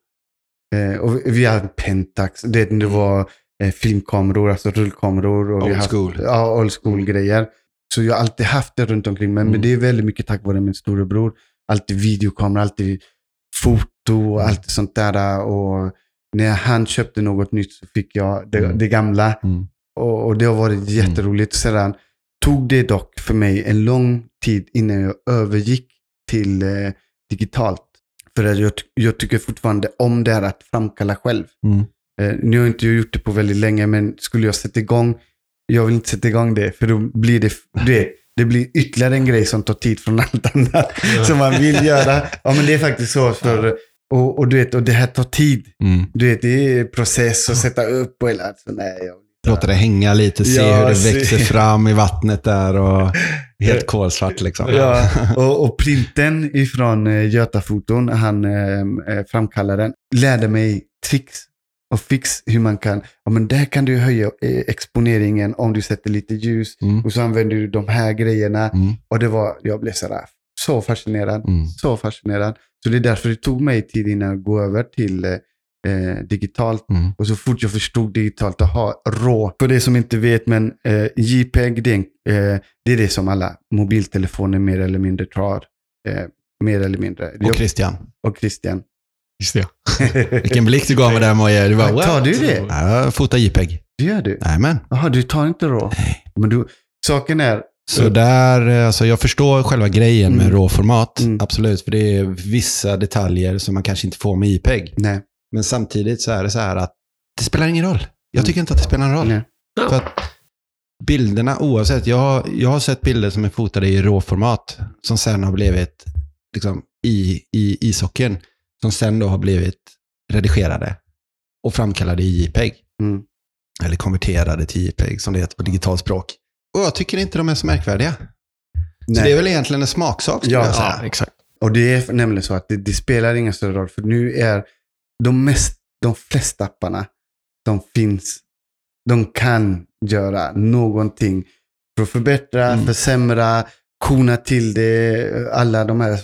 Eh, och vi, hade Pentax, det, det var eh, filmkameror, alltså rullkameror. Och vi Old haft, school. Ja, old school grejer. Så jag har alltid haft det runt omkring mig, men Mm. det är väldigt mycket tack vare min storebror. Alltid videokamera, alltid foto och allt sånt där. Och när han köpte något nytt så fick jag det, Mm. det gamla. Mm. Och, och det har varit jätteroligt. Sedan tog det dock för mig en lång tid innan jag övergick till eh, digitalt. För att jag, jag tycker fortfarande om det här att framkalla själv. Mm. Eh, nu har inte jag gjort det på väldigt länge, men skulle jag sätta igång, jag vill inte sätta igång det, för då blir det, det, det blir ytterligare en grej som tar tid från allt annat som man vill göra. Ja, men det är faktiskt så. För, och, och, du vet, och det här tar tid. Mm. Du vet, det är process att sätta upp och hela. Så nej, jag, Låta det hänga lite, se Ja, hur det se. växer fram i vattnet där och helt kolsvart liksom. Ja, och, och printen ifrån eh, Götafoton, han eh, eh, framkallaren, lärde mig tricks och fix hur man kan, ja men där kan du höja eh, exponeringen om du sätter lite ljus Mm. och så använder du de här grejerna. Mm. Och det var, jag blev sådär, så fascinerad, Mm. så fascinerad. Så det är därför det tog mig tid innan jag går över till eh, eh, digitalt. Mm. Och så fort jag förstod digitalt, aha, rå. För det som inte vet, men eh, JPEG, det är, eh, det är det som alla mobiltelefoner mer eller mindre tar. Eh, mer eller mindre. Och Christian, och Christian. Just det. vilken blick du gav mig där Moje. Du bara, Tar du det? Ja, jag fotar JPEG. Det gör du? Nämen. Jaha, du tar inte rå? Men du, saken är, Så där, eh, alltså jag förstår själva grejen med Mm. råformat. Mm. Absolut, för det är vissa detaljer som man kanske inte får med JPEG. nej. Men samtidigt så är det så här att det spelar ingen roll. Jag Mm. tycker inte att det spelar någon roll. nej. För att bilderna, oavsett, jag, har- jag har sett bilder som är fotade i råformat som sen har blivit liksom, i, i ishockeyn, som sen då har blivit redigerade och framkallade i JPEG. Mm. Eller konverterade till JPEG som det heter på digitalt språk. Och jag tycker inte de är så märkvärdiga. Så nej. det är väl egentligen en smaksak skulle Ja, jag säga. Ja, exakt. Och det är nämligen så att det, det spelar ingen större roll. För nu är de, mest, de flesta apparna som finns, de kan göra någonting för att förbättra, Mm. försämra, kona till det. Alla de här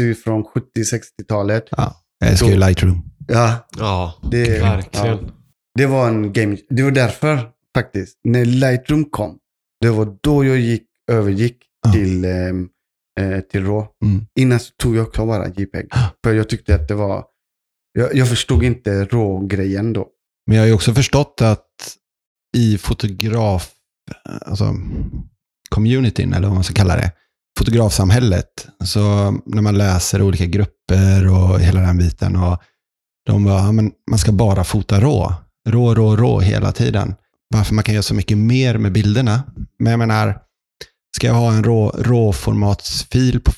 ut från 70-60-talet. Ja, jag älskar ju Lightroom. Ja, Ja, Det- verkligen. ja. det var en game. Det var därför faktiskt, när Lightroom kom, det var då jag gick, övergick Ja. till, ehm, eh, till RAW. Mm. Innan så tog jag också bara JPEG. För jag tyckte att det var, jag, jag förstod inte RAW-grejen då. Men jag har ju också förstått att i fotograf, alltså communityn eller vad man ska kalla det, fotografsamhället, så när man läser olika grupper och hela den biten och de bara, ja, men man ska bara fota rå, rå, rå, rå hela tiden. Varför man kan göra så mycket mer med bilderna. Men jag menar, ska jag ha en rå, råformatsfil på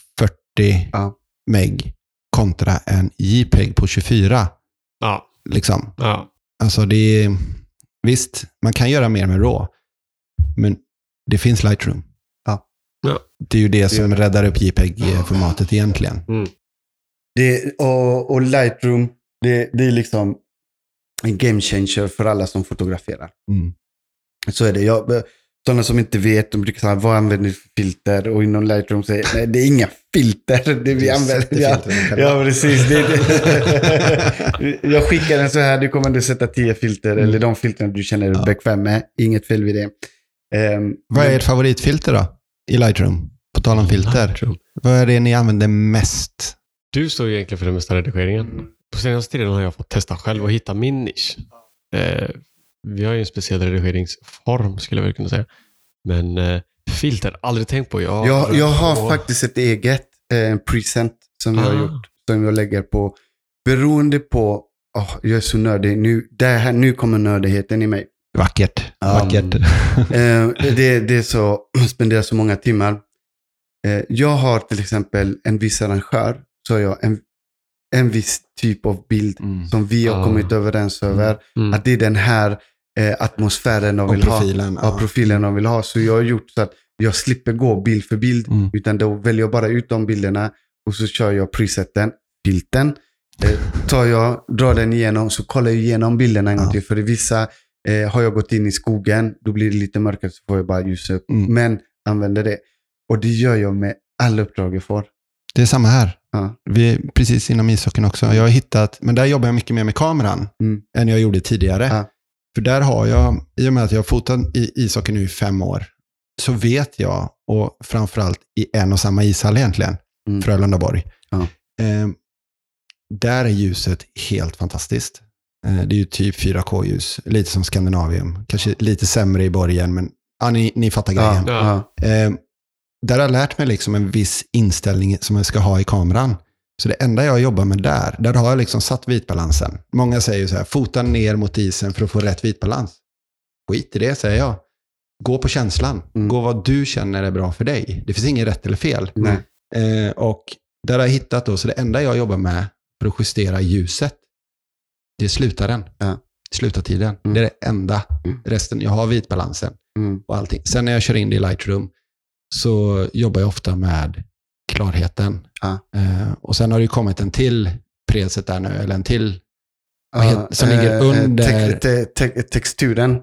40 Ja. meg kontra en JPEG på 24, Ja, liksom. ja. Alltså det är, visst, man kan göra mer med RAW, men det finns Lightroom. Ja. Ja. Det är ju det som räddar upp JPEG-formatet egentligen. Mm. Det, och, och Lightroom, det, det är liksom en game changer för alla som fotograferar. Mm. Så är det. Jag, sådana som inte vet, de brukar säga, vad använder du för filter? Och inom Lightroom säger nej, det är inga filter. Det vi använder. Ja, ja, precis. Det, det. jag skickar den så här, du kommer inte sätta tio filter, Mm. eller de filterna du känner dig Ja. bekväm med. Inget fel vid det. Ehm, Vad är men- ert favoritfilter då? I Lightroom? På tal om filter. Lightroom. Vad är det ni använder mest? Du står ju egentligen för den mesta redigeringen. På senaste tiden har jag fått testa själv och hitta min nisch. Eh, vi har ju en speciell redigeringsform skulle jag väl kunna säga. Men eh, filter, aldrig tänkt på. Jag, Jag, jag har och- faktiskt ett eget eh, present som jag har Ah. gjort. Som jag lägger på, beroende på, åh, jag är så nördig, nu, det här, nu kommer nördigheten i mig. Vackert. Vackert. Eh, det, det är så, spenderar så många timmar. Eh, jag har till exempel en viss arrangör, så har jag en, en viss typ av bild Mm. som vi har Ah. kommit överens över. Mm. Att det är den här eh, atmosfären de Och vill ha. profilen. Ja, profilen de vill ha. Så jag har gjort så att jag slipper gå bild för bild. Mm. Utan då väljer jag bara ut de bilderna och så kör jag preseten, filten. Eh, tar jag, drar den igenom, så kollar jag igenom bilderna en gång Ja. till. För i vissa eh, har jag gått in i skogen, då blir det lite mörkare så får jag bara ljusa upp. Mm. Men använder det. Och det gör jag med alla uppdrag jag får. Det är samma här. Ja. Vi, precis inom ishockeyn också. Jag har hittat, men där jobbar jag mycket mer med kameran Mm. än jag gjorde tidigare. Ja. För där har jag, i och med att jag har fotat i ishockey nu i fem år, så vet jag, och framförallt i en och samma ishall egentligen, Mm. Frölunda-Borg, Ja. eh, där är ljuset helt fantastiskt. Eh, det är ju typ 4K-ljus, lite som Skandinavium. Kanske lite sämre i borgen, men ja, ni, ni fattar grejen. Ja. Ja. Eh, där har jag lärt mig liksom en viss inställning som jag ska ha i kameran. Så det enda jag jobbar med där, där har jag liksom satt vitbalansen. Många säger ju så här, fota ner mot isen för att få rätt vitbalans. Skit i det, säger jag. Gå på känslan. Mm. Gå vad du känner är bra för dig. Det finns inget rätt eller fel. Nej. Eh, och där har jag hittat då, så det enda jag jobbar med för att justera ljuset, det är slutaren. Ja. Slutartiden. Mm. Det är det enda. Mm. Resten, jag har vitbalansen Mm. och allting. Sen när jag kör in det i Lightroom så jobbar jag ofta med klarheten. Ja. Eh, och sen har det kommit en till preset där nu, eller en till. Vad heter- som eh, ligger under- te- te- te- texturen.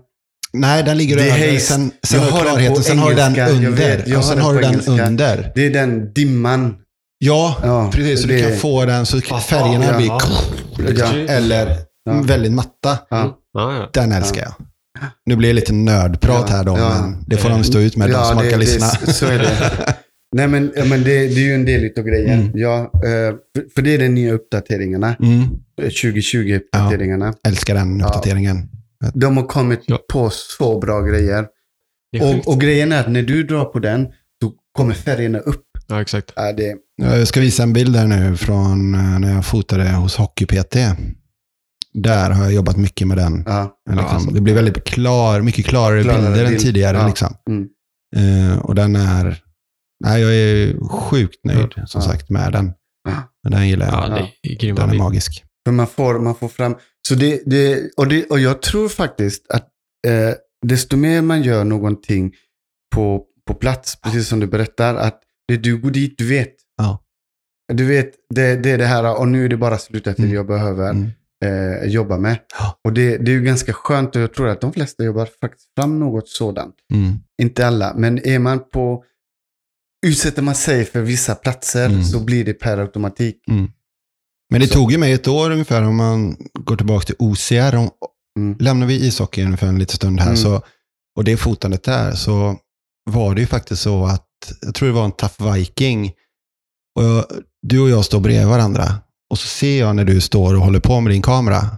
Nej, den ligger över. haze. Sen, sen Jag har klarheten, sen har du den. Jag under. vet, jag och har sen har du den under. Det är den dimman. Ja, Ja, precis. Så det- du kan få den så färgerna ja, blir Ja. Eller Ja. väldigt matta. Ja. Ja, ja. Den älskar jag. Nu blir det lite nördprat Ja, här då, ja. men det får de stå ut med, de som det, orkar lyssna. Så är det. Nej, men, men det, det är ju en del av grejen. Mm. Ja, eh, för, det är de nya uppdateringarna. Mm, eh, 2020-uppdateringarna. älskar den Ja. uppdateringen. De har kommit Ja. på så bra grejer. Och, och grejen är att när du drar på den, så kommer färgerna upp. Ja, exakt. Ja, det, Jag ska visa en bild här nu från eh, när jag fotade hos Hockey-PT. Där har jag jobbat mycket med den. ja, Liksom, alltså. det blir väldigt klar, mycket klarare, Klarare bilder än bild. tidigare. Ja. Liksom. Mm. Eh, och den är... Nej, jag är sjukt nöjd som Ja. sagt med den. Ja. Men Den gillar jag. Ja, det är Den är magisk. För man får, man får fram... Så det, det, och, det, och jag tror faktiskt att eh, desto mer man gör någonting på, på plats, precis som du berättar, att det du går dit, du vet. Du vet, det, det är det här och nu är det bara slutet Mm. jag behöver Mm. eh, jobba med. Och det, det är ju ganska skönt och jag tror att de flesta jobbar faktiskt fram något sådant. Mm. Inte alla, men är man på... Utsätter man sig för vissa platser Mm. så blir det per automatik. Men det Så- tog ju mig ett år ungefär om man går tillbaka till OCR. Om, Mm. Lämnar vi ishockeyn för en liten stund här Mm. så, och det fotandet där så var det ju faktiskt så att, jag tror det var en Tough Viking. Och jag, du och jag står bredvid varandra och så ser jag när du står och håller på med din kamera.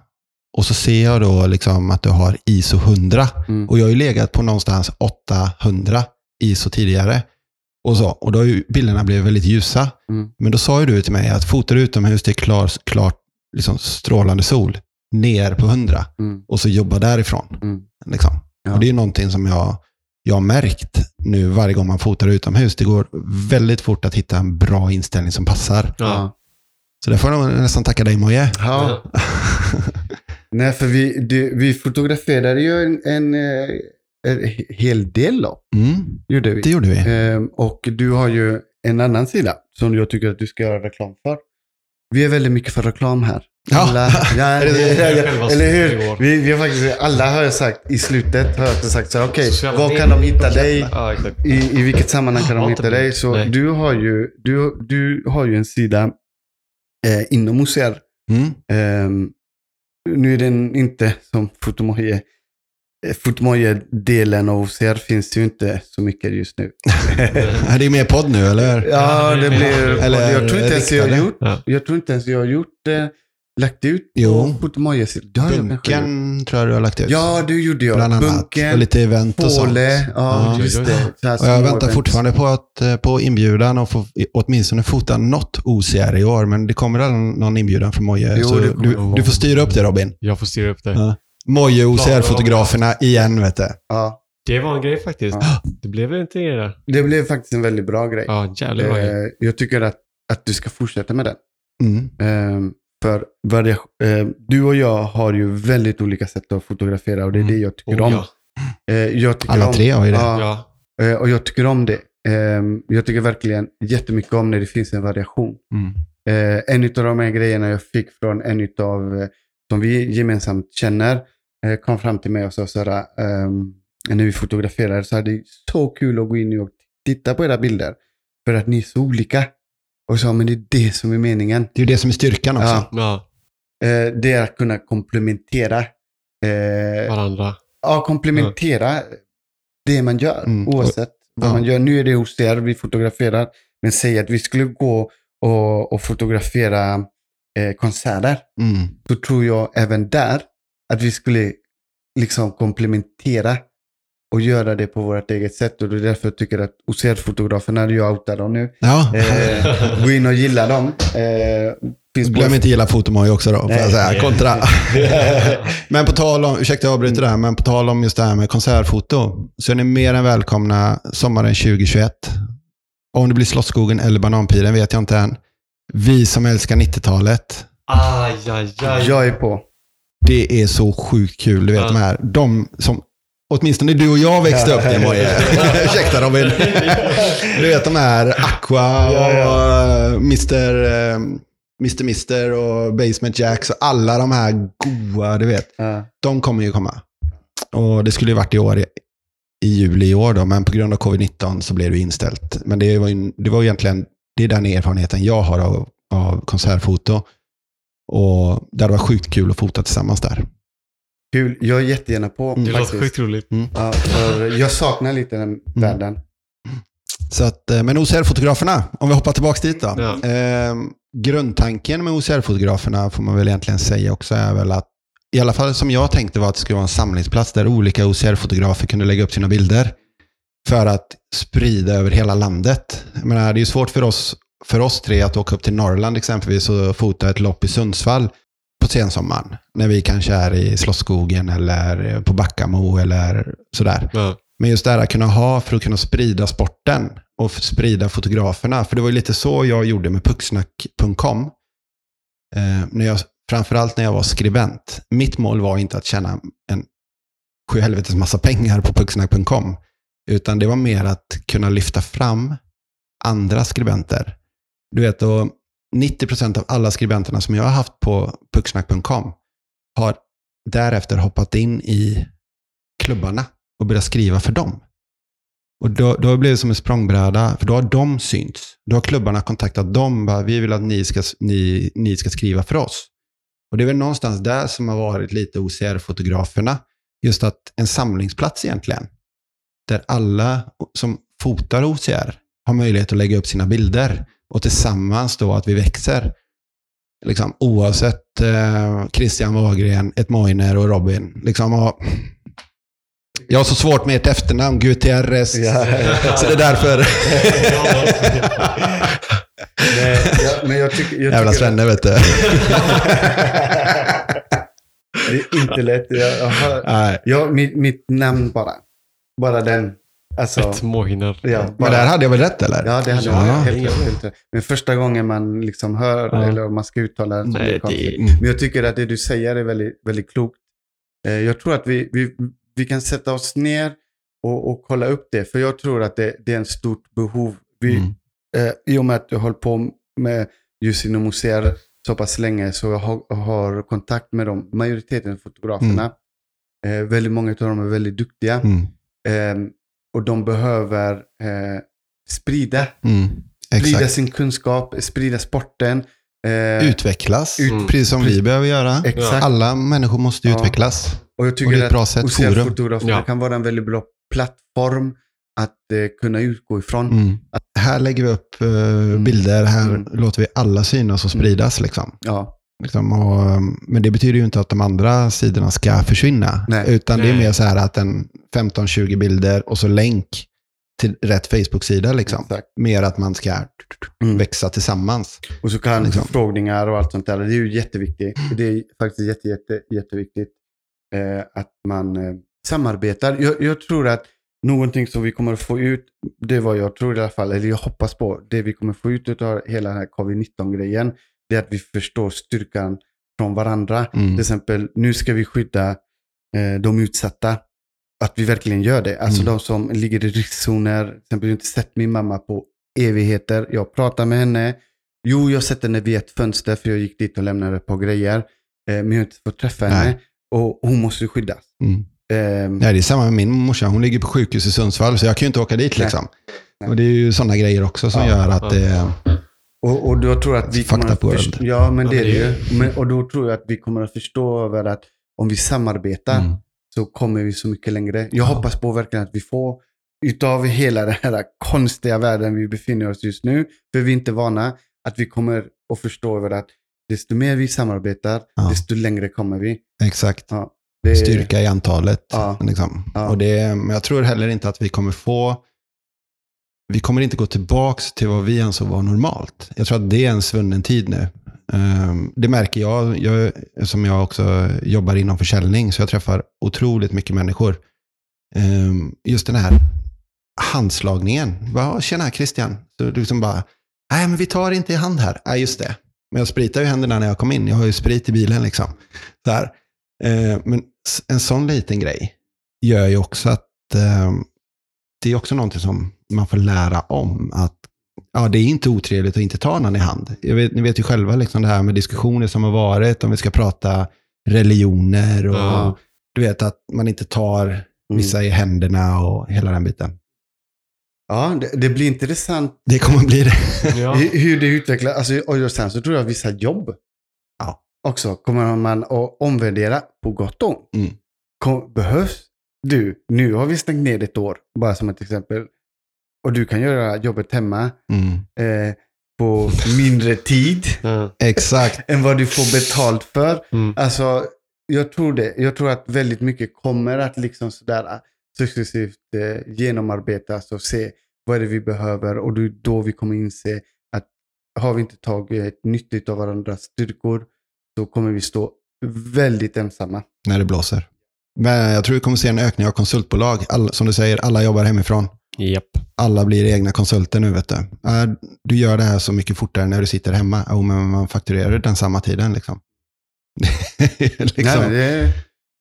Och så ser jag då liksom att du har ISO 100. Mm. Och jag har ju legat på någonstans 800 ISO tidigare. Och, så. och då har ju bilderna blivit väldigt ljusa. Mm. Men då sa ju du till mig att fotar du utomhus, är klar, klart liksom strålande sol, ner på 100 Mm. och så jobba därifrån. Mm. Liksom. Ja. Och det är någonting som jag, jag har märkt nu varje gång man fotar utomhus. Det går väldigt fort att hitta en bra inställning som passar. Ja. Så det får jag nästan tacka dig Moje. Ja. Nej, för vi, det, vi fotograferade ju en, en, eh, en hel del då. Mm, Gjorde vi. det gjorde vi. Ehm, och du har ju en annan sida som jag tycker att du ska göra reklam för. Vi är väldigt mycket för reklam här. Ja. Alla, ja, Är eller i hur? Vi, vi har faktiskt, alla har jag sagt i slutet, har jag sagt så här, okej, Sociala var kan de hitta dig? I, I vilket sammanhang kan de hitta dig? Så du har, ju, du, du har ju en sida eh, inom OCR. Mm. Ehm, nu är den inte som Fotomoje. Eh, Fotomoje-delen av OCR finns ju inte så mycket just nu. Är det mer podd nu eller? ja, det blir... Eller jag tror inte ens jag har gjort, Ja. jag tror inte ens jag har gjort eh, lagt ut Jo. på gjort. Bunken tror jag du har lagt ut. Ja, det gjorde jag. Bland annat. Bunken, och lite event och sånt. Påle. Ja, Ja. just det. Här Och jag väntar fortfarande på, att, eh, på inbjudan och få åtminstone fota något OCR i år. Men det kommer aldrig någon inbjudan från Moje. Jo, så du, du, får styra upp det Robin. Jag får styra upp det. Ja. Moje OCR-fotograferna igen vet du. Ja, Det var en grej faktiskt. Ja. Det blev inte det där. det blev faktiskt en väldigt bra grej. Ja, jävligt bra grej. Eh, jag tycker att, att du ska fortsätta med den. Mm. Ehm, för varia- eh, du och jag har ju väldigt olika sätt att fotografera och det är Mm. det jag tycker Oh, om. ja. Eh, jag tycker Alla om, tre har ju det. Ja, Ja. eh, och jag tycker om det. Ehm, jag tycker verkligen jättemycket om när det finns en variation. Mm. Eh, en av de här grejerna jag fick från en av eh, som vi gemensamt känner eh, kom fram till mig och sa så här, ehm, när vi fotograferade så är det så kul att gå in och titta på era bilder. För att ni är så olika. Och sa, men det är det som är meningen. Det är ju det som är styrkan också. Ja. Ja, Eh, det är att kunna komplementera. Eh, varandra. ja, komplementera det man gör, Mm. oavsett vad Ja. man gör. Nu är det hos er, vi fotograferar. Men säg att vi skulle gå och, och fotografera eh, konserter. Mm. Så tror jag även där att vi skulle liksom komplementera och göra det på vårt eget sätt. Och det är därför jag tycker att OCR-fotograferna, jag outar dem nu, Ja. eh, gå in och gilla dem. Eh, finns Glöm inte gilla fotomoj också då, får jag Nej. säga. Kontra. men på tal om, ursäkta jag avbryter där, men på tal om just det här med konsertfoto, så är ni mer än välkomna sommaren 2021. Om det blir Slottsskogen eller Bananpiren vet jag inte än. Vi som älskar 90-talet, Aj, aj, aj. Jag är på. det är så sjukt kul. Du vet Ja. de här, de som, åtminstone du och jag växte upp i Moje. Ursäkta Robin. Du vet de här Aqua och Ja, eh, Mr. eh, Mr. Mister och Basement Jacks och alla de här goa, du vet. Ja. De kommer ju komma. Och det skulle ju varit i år, i, i juli i år då, men på grund av covid-19 så blev det inställt. Men det var ju, det var egentligen, det är den erfarenheten jag har av, av konsertfoto. Och det hade varit sjukt kul att fota tillsammans där. Kul. Jag är jättegärna på Mm. Det låter sjukt roligt. Ja, för jag saknar lite den världen. Så att, eh, men OCR-fotograferna, om vi hoppar tillbaka dit då. Ja. Eh, grundtanken med OCR-fotograferna får man väl egentligen säga också är väl att, i alla fall som jag tänkte var att det skulle vara en samlingsplats där olika OCR-fotografer kunde lägga upp sina bilder för att sprida över hela landet. Jag menar, det är ju svårt för oss, för oss tre att åka upp till Norrland exempelvis och fota ett lopp i Sundsvall på sensommaren. När vi kanske är i Slottsskogen eller på Backamo eller sådär. Ja. Men just det här att kunna ha för att kunna sprida sporten och sprida fotograferna. För det var ju lite så jag gjorde med pucksnack.com. Eh, när jag, framförallt när jag var skribent. Mitt mål var inte att tjäna en sjuhelvetes massa pengar på pucksnack.com. Utan det var mer att kunna lyfta fram andra skribenter. Du vet, och 90% av alla skribenterna som jag har haft på pucksnack.com har därefter hoppat in i klubbarna och börjat skriva för dem. Och då, då blev det som en språngbräda, för då har de synts. Då har klubbarna kontaktat dem, bara, vi vill att ni ska, ni, ni ska skriva för oss. Och det är väl någonstans där som har varit lite OCR-fotograferna. Just att en samlingsplats egentligen. Där alla som fotar OCR har möjlighet att lägga upp sina bilder. Och tillsammans då att vi växer. Liksom, oavsett eh, Christian Wahlgren, ett Moiner och Robin. Liksom, och, jag har så svårt med ett efternamn, Gutierrez. Ja. Så det är därför. Nej, ja, men jag tycker, jag Jävla svenne vet du. Det är inte lätt. Jag, jag har, Nej. ja, mitt, mitt namn bara. Bara den. Alltså, Ett måhinnar. ja, Men bara, där hade jag väl rätt eller? Ja, det hade Ja. jag helt, helt, helt rätt. Men första gången man liksom hör, Ja. eller om man ska uttala det, så blir det konstigt. det, Men jag tycker att det du säger är väldigt, väldigt klokt. Eh, Jag tror att vi, vi, vi kan sätta oss ner och, och kolla upp det. För jag tror att det, det är en stort behov. Vi, Mm. eh, I och med att jag håller på med just inom museer så pass länge så jag har, har kontakt med dem. Majoriteten av fotograferna. Eh, väldigt många av dem är väldigt duktiga. Mm. Eh, och de behöver eh, sprida, Mm. sprida sin kunskap, sprida sporten. Eh, Utvecklas, Mm. precis som vi behöver göra. Exakt. Alla människor måste Ja. utvecklas. Och jag Och det tycker är ett att bra sätt, forum. OCR-fotografer Ja. kan vara en väldigt bra plattform att eh, kunna utgå ifrån. Mm. Här lägger vi upp eh, bilder, här Mm. låter vi alla synas och spridas. Liksom. Ja, Liksom, och, um, men det betyder ju inte att de andra sidorna ska försvinna. Nej. Utan det är Nej. mer så här att en 15-20 bilder och så länk till rätt Facebook-sida. Liksom. exakt. Mer att man ska Mm. växa tillsammans. Och så kan Liksom. förfrågningar och allt sånt där. Det är ju jätteviktigt. Det är faktiskt jätte, jätte, jätteviktigt eh, att man eh, samarbetar. Jag, jag tror att någonting som vi kommer att få ut, det var jag tror i alla fall, eller jag hoppas på, det vi kommer att få ut av hela den här covid-19-grejen, det är att vi förstår styrkan från varandra. Mm. Till exempel, nu ska vi skydda eh, de utsatta. Att vi verkligen gör det. Alltså Mm. de som ligger i riskzoner. Till exempel, jag har inte sett min mamma på evigheter. Jag pratar med henne. Jo, jag har sett henne via ett fönster för jag gick dit och lämnade ett par grejer. Eh, men jag har inte fått träffa henne. Nej. Och hon måste ju skyddas. Mm. Ehm, Ja, det är samma med min morsa. Hon ligger på sjukhus i Sundsvall, så jag kan ju inte åka dit. Nej. Liksom. Nej. Och det är ju sådana grejer också som Ja, gör att ja. det... Och, och då tror jag att vi kommer att förstå, Ja, men det är det ju. Men, och då tror jag att vi kommer att förstå över att om vi samarbetar Mm. så kommer vi så mycket längre. Jag Ja. hoppas på verkligen att vi får utav hela den här konstiga världen vi befinner oss just nu, för vi är inte vana, att vi kommer att förstå över att desto mer vi samarbetar, Ja. desto längre kommer vi. Exakt. Ja, det, Styrka i antalet. Ja. Liksom. Ja. Och det, men jag tror heller inte att vi kommer få... Vi kommer inte gå tillbaka till vad vi ansåg var normalt. Jag tror att det är en svunnen tid nu. Ehm, det märker jag, jag, som jag också jobbar inom försäljning, så jag träffar otroligt mycket människor. Ehm, just den här handslagningen. Bara, Tjena Christian. Så du liksom bara, nej men vi tar inte i hand här. Nej just det. Men jag spritar ju händerna när jag kom in. Jag har ju sprit i bilen liksom. Så här. Ehm, men en sån liten grej gör ju också att det är också någonting som man får lära om. Att ja, det är inte otrevligt att inte ta någon i hand. Jag vet, ni vet ju själva liksom det här med diskussioner som har varit, om vi ska prata religioner och Ja. du vet att man inte tar vissa i händerna och hela den biten. Ja, det, det blir intressant Det kommer bli det. Ja. hur, det utvecklas. Alltså, och sen så tror jag att vissa jobb Ja. också kommer man att omvärdera på gott och ont. Mm. Kom, behövs du, nu har vi stängt ner ett år, bara som ett exempel, och du kan göra jobbet hemma Mm. eh, på mindre tid. Exakt. än vad du får betalt för. Mm. Alltså, jag tror det. Jag tror att väldigt mycket kommer att liksom sådär äh, successivt eh, genomarbetas och se vad är det vi behöver och det är då vi kommer inse att har vi inte tagit nytta av varandras styrkor så kommer vi stå väldigt ensamma. När det blåser. Men jag tror vi kommer se en ökning av konsultbolag. All, som du säger, alla jobbar hemifrån. Japp. Alla blir egna konsulter nu, vet du. Du gör det här så mycket fortare när du sitter hemma. Jo, men man fakturerar den samma tiden liksom. liksom. Nej,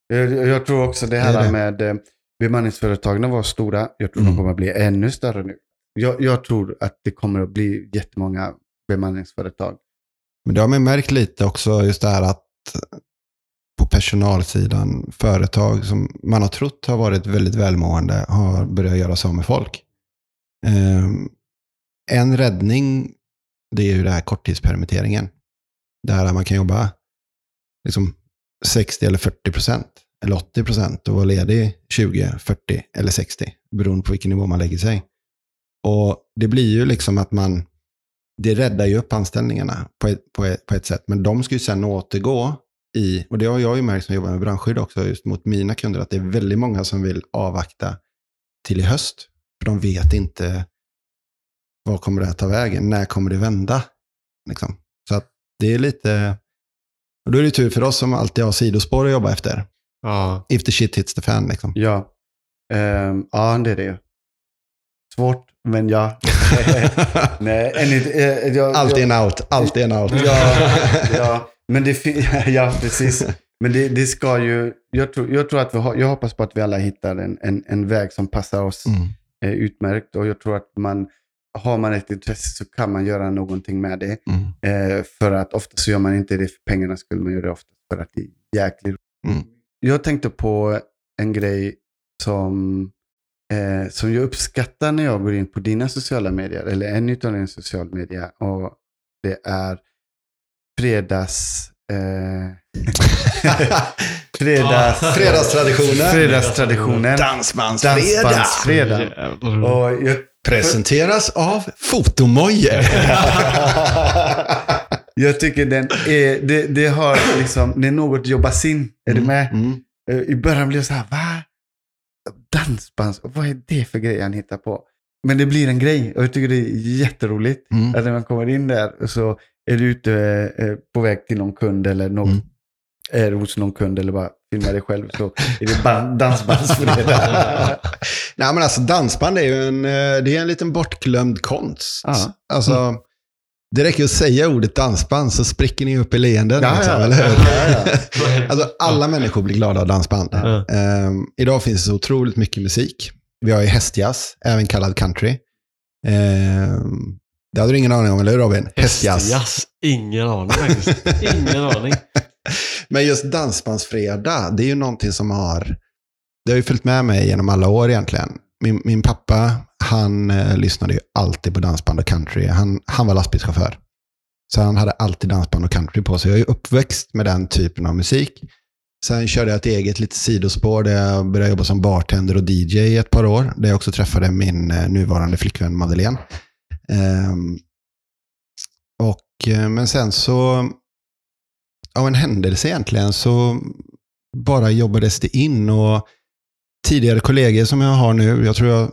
det, jag, jag tror också det här Det det. med eh, bemanningsföretagen var stora. Jag tror Mm. de kommer att bli ännu större nu. Jag, jag tror att det kommer att bli jättemånga bemanningsföretag. Men det har man märkt lite också, just det här att på personalsidan, företag som man har trott har varit väldigt välmående har börjat göra så med folk. Ehm, en räddning, det är ju det här korttidspermitteringen. Där man kan jobba liksom 60 eller 40 procent, eller 80 procent och vara ledig 20, 40 eller 60, beroende på vilken nivå man lägger sig. Och det blir ju liksom att man, det räddar ju upp anställningarna på ett, på ett, på ett sätt. Men de ska ju sen återgå i, och det har jag ju märkt som jobbar med brandskydd också, just mot mina kunder, att det är väldigt många som vill avvakta till i höst. För de vet inte vad kommer det här ta vägen, när kommer det vända? Liksom. Så att det är lite, och då är det tur för oss som alltid har sidospår att jobba efter. Ja. If the shit hits the fan liksom. Ja, Ehm, ja det är det. Svårt, men ja. Nej, inte, eh, jag, Alltid jag, en out, alltid en out. Ja, ja, men det ja, precis. Men det, det ska ju, jag tror, jag tror att vi har, jag hoppas på att vi alla hittar en, en, en väg som passar oss Mm. eh, utmärkt. Och jag tror att man, har man ett intresse så kan man göra någonting med det. Mm. Eh, för att ofta så gör man inte det för pengarnas skull, man gör det ofta för att det är jäkligt Mm. Jag tänkte på en grej som, eh, som jag uppskattar när jag går in på dina sociala medier, eller en utav dina sociala medier. Och det är fredags... Eh, fredags Fredagstraditionen. Fredagstraditionen. Dansbandsfredag. Dansbandsfredag. Och jag, Presenteras av Fotomojor. jag tycker den är, det, det har liksom, det är något jobbas in. Är du med? Mm. Eh, I början blev jag så här, va? Dansbands, vad är det för grej han hittar på? Men det blir en grej och jag tycker det är jätteroligt. Mm. Att när man kommer in där så är du ute eh, på väg till någon kund eller någon, Mm. är hos någon kund eller bara filmar dig själv så är det ban- dansbandsfredag. Nej, men alltså dansband är ju en, eh, det är en liten bortglömd konst. Ja. Alltså, det räcker att säga ordet dansband så spricker ni upp i leenden. Ja, liksom, ja. eller hur? Ja. Alltså, alla människor blir glada av dansband. Ehm, idag finns det så otroligt mycket musik. Vi har ju hästjazz, även kallad country. Ehm, det hade du ingen aning om, eller hur Robin? Hästjazz. Hästjazz? Ingen aning faktiskt. Ingen aning. Men just Dansbandsfredag, det är ju någonting som har, det har ju följt med mig genom alla år egentligen. Min, min pappa, han eh, lyssnade ju alltid på dansband och country. Han, han var lastbilschaufför. Så han hade alltid dansband och country på sig. Jag är uppväxt med den typen av musik. Sen körde jag ett eget litet sidospår där jag började jobba som bartender och DJ i ett par år. Där jag också träffade min eh, nuvarande flickvän Madeleine. Ehm, och, eh, men sen så, av en händelse egentligen, så bara jobbades det in. och Tidigare kollegor som jag har nu, jag tror jag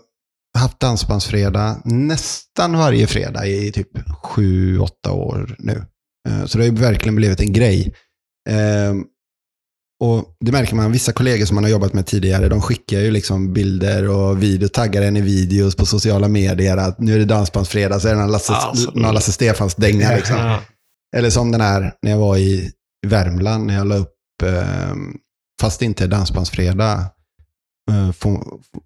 har haft dansbandsfredag nästan varje fredag i typ sju, åtta år nu. Eh, så det har ju verkligen blivit en grej. Ehm, Ehm, och Det märker man, vissa kollegor som man har jobbat med tidigare, de skickar ju liksom bilder och video, taggar en i videos på sociala medier att nu är det dansbandsfredag, så är det någon Lasse, Alltså. någon Lasse Stefans-dänga. Liksom. Ja. Eller som den här när jag var i Värmland, när jag la upp, eh, fast det inte är dansbandsfredag, eh, får,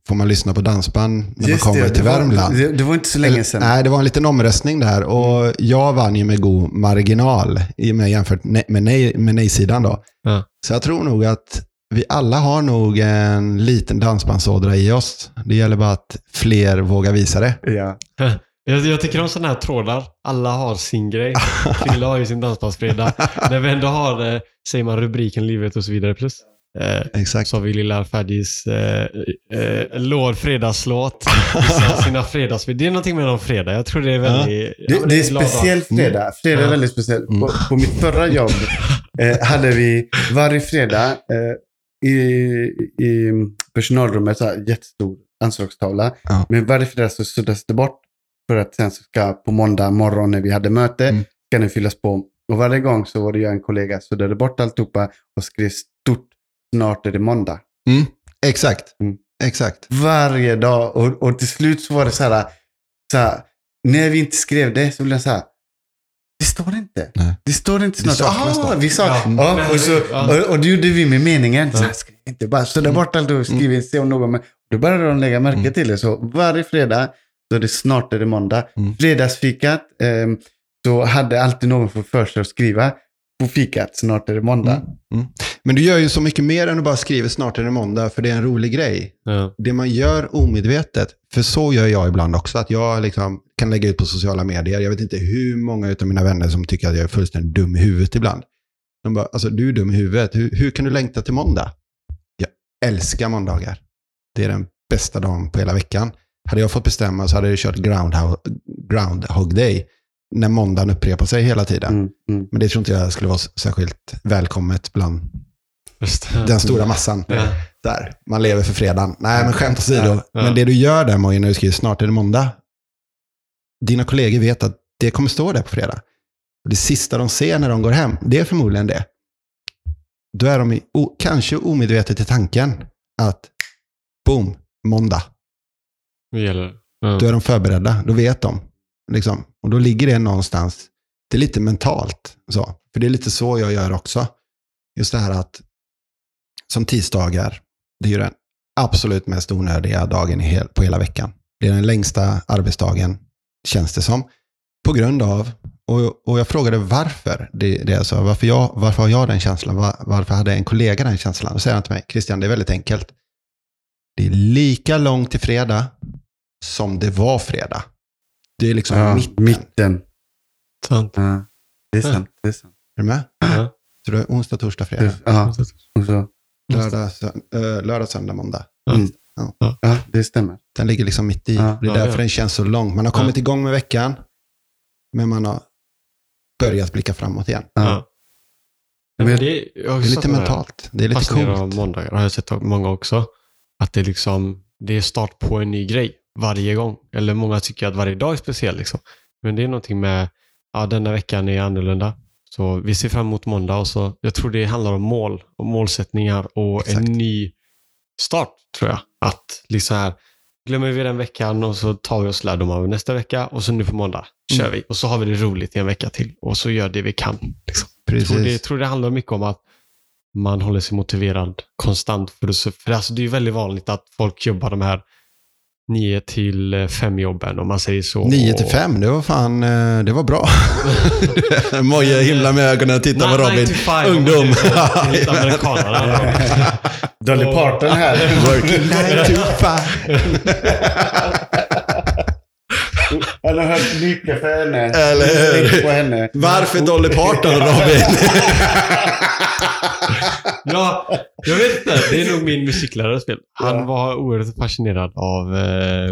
får man lyssna på dansband när Just man kommer det, till det var, Värmland. Det, det var inte så länge sedan. Nej, det var en liten omröstning där och jag vann ju med god marginal i och med jämfört med nej- med nej-sidan då. Ja. Så jag tror nog att vi alla har nog en liten dansbandsådra i oss. Det gäller bara att fler vågar visa det. Ja. Jag, jag tycker om sådana här trådar. Alla har sin grej. Krille har ju sin dansbandsfredag. När vi ändå har, eh, säger man rubriken livet och så vidare plus. Eh, Exakt. så har vi lilla Ferdis eh, eh, låd fredagslåt. Sina fredags... Det är någonting med någon fredag. Jag tror det är väldigt... ja, Det, det är glad dag. speciell fredag. Fredag är Ja. väldigt speciell. Mm. På, på mitt förra jobb eh, hade vi varje fredag eh, i, i personalrummet så här, jättestor anslagstavla. Ja. Men varje fredag så suddas det bort. För att sen så ska på måndag morgon när vi hade möte Mm. ska den fyllas på. Och varje gång så var det jag en kollega suddade bort alltihopa och skrev stort snart är det måndag. Mm. Exakt. Mm. Exakt. Varje dag. Och, och till slut så var det så här, så här, när vi inte skrev det så blev jag så här, det står inte. Nej. Det står inte snart. då. vi sa, Ja. ja. Och, så, och, och det gjorde vi med meningen. Så Ja. här, skriv inte bara sudda bort allt och skriv inte, se om någon. Men då började de lägga märke Mm. till det. Så varje fredag så är det snart är det måndag. Mm. Fredagsfikat ehm, så hade alltid någon fått för sig att skriva på fikat, snart är det måndag. Mm. Men du gör ju så mycket mer än att bara skriva snart är det måndag, för det är en rolig grej. Ja. Det man gör omedvetet, för så gör jag ibland också, att jag liksom kan lägga ut på sociala medier. Jag vet inte hur många av mina vänner som tycker att jag är fullständigt dum i huvudet ibland. De bara, alltså du är dum i huvudet. Hur, hur kan du längta till måndag? Jag älskar måndagar. Det är den bästa dagen på hela veckan. Hade jag fått bestämma så hade jag kört groundhog, groundhog day när måndagen upprepar sig hela tiden. Mm, mm. Men det tror inte jag skulle vara särskilt välkommet bland den stora massan. Ja. Där. Man lever för fredagen. Nej, men skämt åsido. Ja, ja. Men det du gör där Moje, när du skriver snart är det måndag. Dina kollegor vet att det kommer stå där på fredag. Och det sista de ser när de går hem, det är förmodligen det. Då är de i, o, kanske omedvetet i tanken att boom, måndag. Det gäller. Ja. Då är de förberedda. Då vet de. Liksom. Och då ligger det någonstans. Det är lite mentalt. Så. För det är lite så jag gör också. Just det här att som tisdagar, det är ju den absolut mest onödiga dagen hel, på hela veckan. Det är den längsta arbetsdagen, känns det som. På grund av, och, och jag frågade varför, det, det är så, varför, jag, varför har jag den känslan? Var, varför hade en kollega den känslan? Då säger han till mig, Christian, det är väldigt enkelt. Det är lika långt till fredag som det var fredag. Det är liksom Ja, mitten. mitten. Sant. Ja, det är sant. Det är sant. Är du med? Ja. Så det är onsdag, torsdag, fredag. ja, Lördag, sö- äh, lördag söndag, måndag. mm. ja, det stämmer. Den ligger liksom mitt i. Ja. det är Ja, därför ja. den känns så lång. Man har kommit Ja. igång med veckan, men man har börjat blicka framåt igen. Ja. Ja. Men Men- det, Det är lite mentalt. Det är lite coolt. måndagar har jag sett många också. Att det liksom, det är start på en ny grej varje gång. Eller många tycker att varje dag är speciell liksom. Men det är någonting med, ja denna veckan är annorlunda. Så vi ser fram emot måndag och så, jag tror det handlar om mål och målsättningar och Exakt. en ny start tror jag. Att liksom här, glömmer vi den veckan och så tar vi oss lärdom av nästa vecka och så nu på måndag kör Mm. vi. Och så har vi det roligt i en vecka till och så gör det vi kan. Liksom. Jag tror det, Precis. tror det handlar mycket om att man håller sig motiverad konstant. För, det, för alltså, det är väldigt vanligt att folk jobbar de här 9 till 5 jobben om man säger så. 9 till 5, det var fan, eh, det var bra. Moje himlar med ögonen och tittar på Robin. 9 till 5, Ungdom. Dolly Parton här. Working 9 to 5. Eller några knyckar för henne. Eller hur? Varför Dolly Parton, Robin? Ja, jag vet inte. Det är nog min musiklärares fel. Han Ja. var oerhört fascinerad av eh,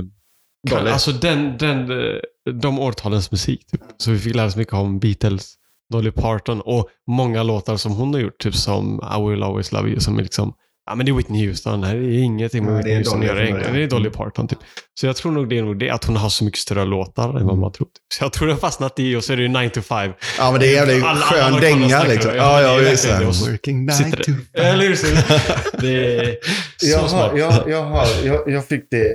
Dolly. alltså den, den, eh, de årtalens musik. Typ. Så vi fick lära oss mycket om Beatles, Dolly Parton och många låtar som hon har gjort. Typ som I will always love you. Som är liksom, ja men det är Whitney Houston. Det här är ingenting med Ja, Whitney det är Houston att göra egentligen. Det är Dolly Parton typ. Så jag tror nog det är nog det, att hon har så mycket större låtar än vad man tror. Typ. Så jag tror det har fastnat i och så är det ju 9 to 5. Ja, men det är en Alla- skön dänga liksom. Ja, Ja, ja, det är just det. det. Working Sitter night det. to Eller hur? Så Det är så Jag, smart. har, jag, jag, har, jag, jag fick det,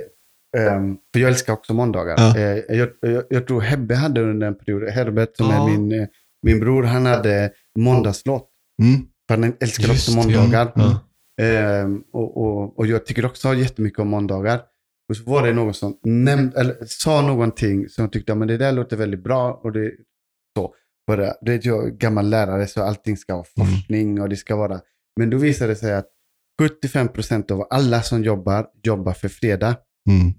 ehm, för jag älskar också måndagar. Ja. Eh, jag, jag, jag tror Hebbe hade under en period, Herbert som Ja. är min, eh, min bror, han hade måndagslåt. Mm. För han älskar Just också måndagar. Ja. Ehm, och, och, och jag tycker också jättemycket om måndagar. Och så var det någon som näm- eller, sa någonting som jag tyckte, men det där låter väldigt bra. Och det, så. För det, det är jag gammal lärare så allting ska vara Mm. forskning och det ska vara. Men då visade det sig att 75% av alla som jobbar, jobbar för fredag Mm.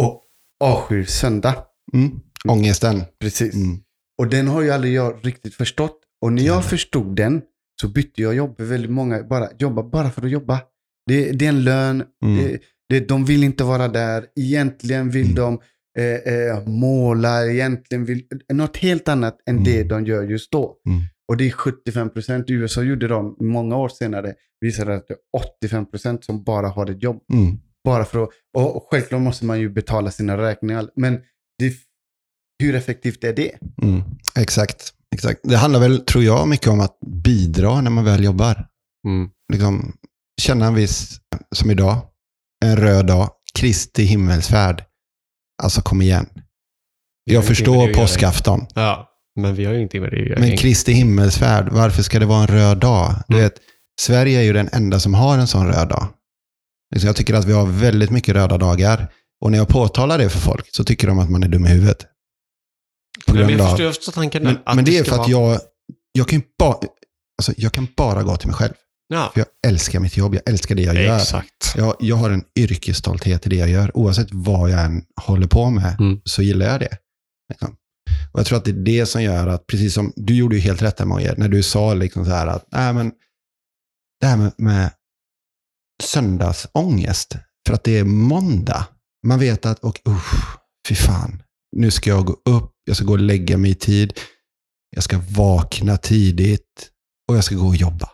och avskyr söndag. Mm. Ångesten. Precis. Mm. Och den har ju aldrig jag riktigt förstått. Och när jag förstod den så bytte jag jobb. Väldigt många bara jobbar bara för att jobba. Det, det är en lön. Mm. Det, det, de vill inte vara där. Egentligen vill Mm. de eh, eh, måla. Egentligen vill något helt annat än Mm. det de gör just då. Mm. Och det är 75 procent. I USA gjorde de många år senare. Visade att det är 85 procent som bara har ett jobb. Mm. Bara för att, och, och självklart måste man ju betala sina räkningar. Men det, hur effektivt är det? Mm. Exakt. Exakt. Det handlar väl, tror jag, mycket om att bidra när man väl jobbar. Mm. Liksom, känna en viss, som idag, en röd dag, Kristi himmelsfärd. Alltså kom igen. Jag med förstår påskafton. ja, men vi har ju ingenting med det att göra. Men. Kristi himmelsfärd, varför ska det vara en röd dag? Du Mm. vet, Sverige är ju den enda som har en sån röd dag. Liksom, Jag tycker att vi har väldigt mycket röda dagar. Och när jag påtalar det för folk så tycker de att man är dum i huvudet. På grund jag förstår, jag förstår tanken. Men, att men det är ska för att vara- jag, jag, kan ba, alltså, jag kan bara gå till mig själv. Ja, För jag älskar mitt jobb, jag älskar det jag gör. exakt. Jag, jag har en yrkesstolthet i det jag gör. Oavsett vad jag än håller på med Mm. så gillar jag det. Liksom. Och Jag tror att det är det som gör att, precis som du gjorde ju helt rätt där Moje, när du sa liksom så här att nej, men, det här med, med söndagsångest, för att det är måndag. Man vet att, och, usch, fy fan, nu ska jag gå upp, jag ska gå och lägga mig i tid, jag ska vakna tidigt och jag ska gå och jobba.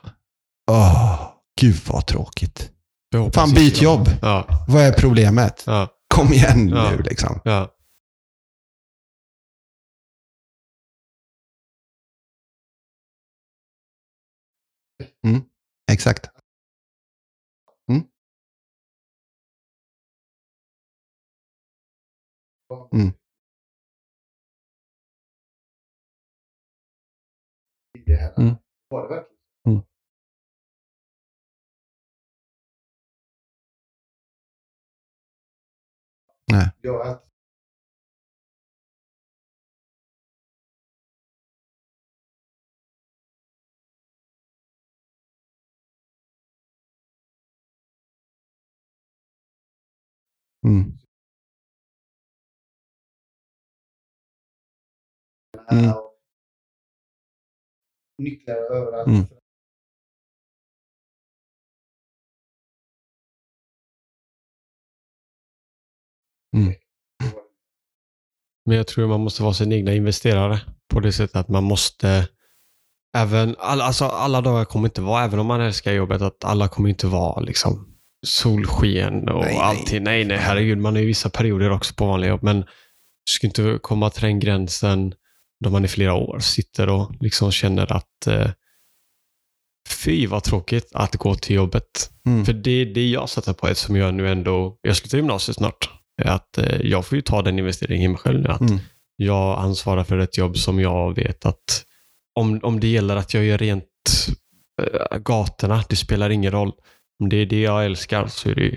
Åh, gud vad tråkigt. Fan, byt jobb. Ja, Vad är problemet? ja, Kom igen Ja. nu liksom. ja. Exakt. Mm. Mm. Det här. Mm. Var det verkligen? Mm. Nej. Ja, att Mm. Mm. Nycklar överallt. Mm. Mm. Men jag tror man måste vara sin egna investerare på det sättet att man måste Även, alla, alltså alla dagar kommer inte vara, även om man älskar jobbet, att alla kommer inte vara liksom solsken och Nej, nej. allting. Nej, nej, herregud. Man är ju vissa perioder också på vanliga jobb, men du ska inte komma till den gränsen då man i flera år sitter och liksom känner att eh, fy vad tråkigt att gå till jobbet. Mm. För det är det jag satsar på eftersom jag nu ändå, jag slutar gymnasiet snart. Att eh, jag får ju ta den investeringen i mig själv nu. Att Mm. jag ansvarar för ett jobb som jag vet att om, om det gäller att jag gör rent äh, gatorna, det spelar ingen roll. Om det är det jag älskar så är det ju,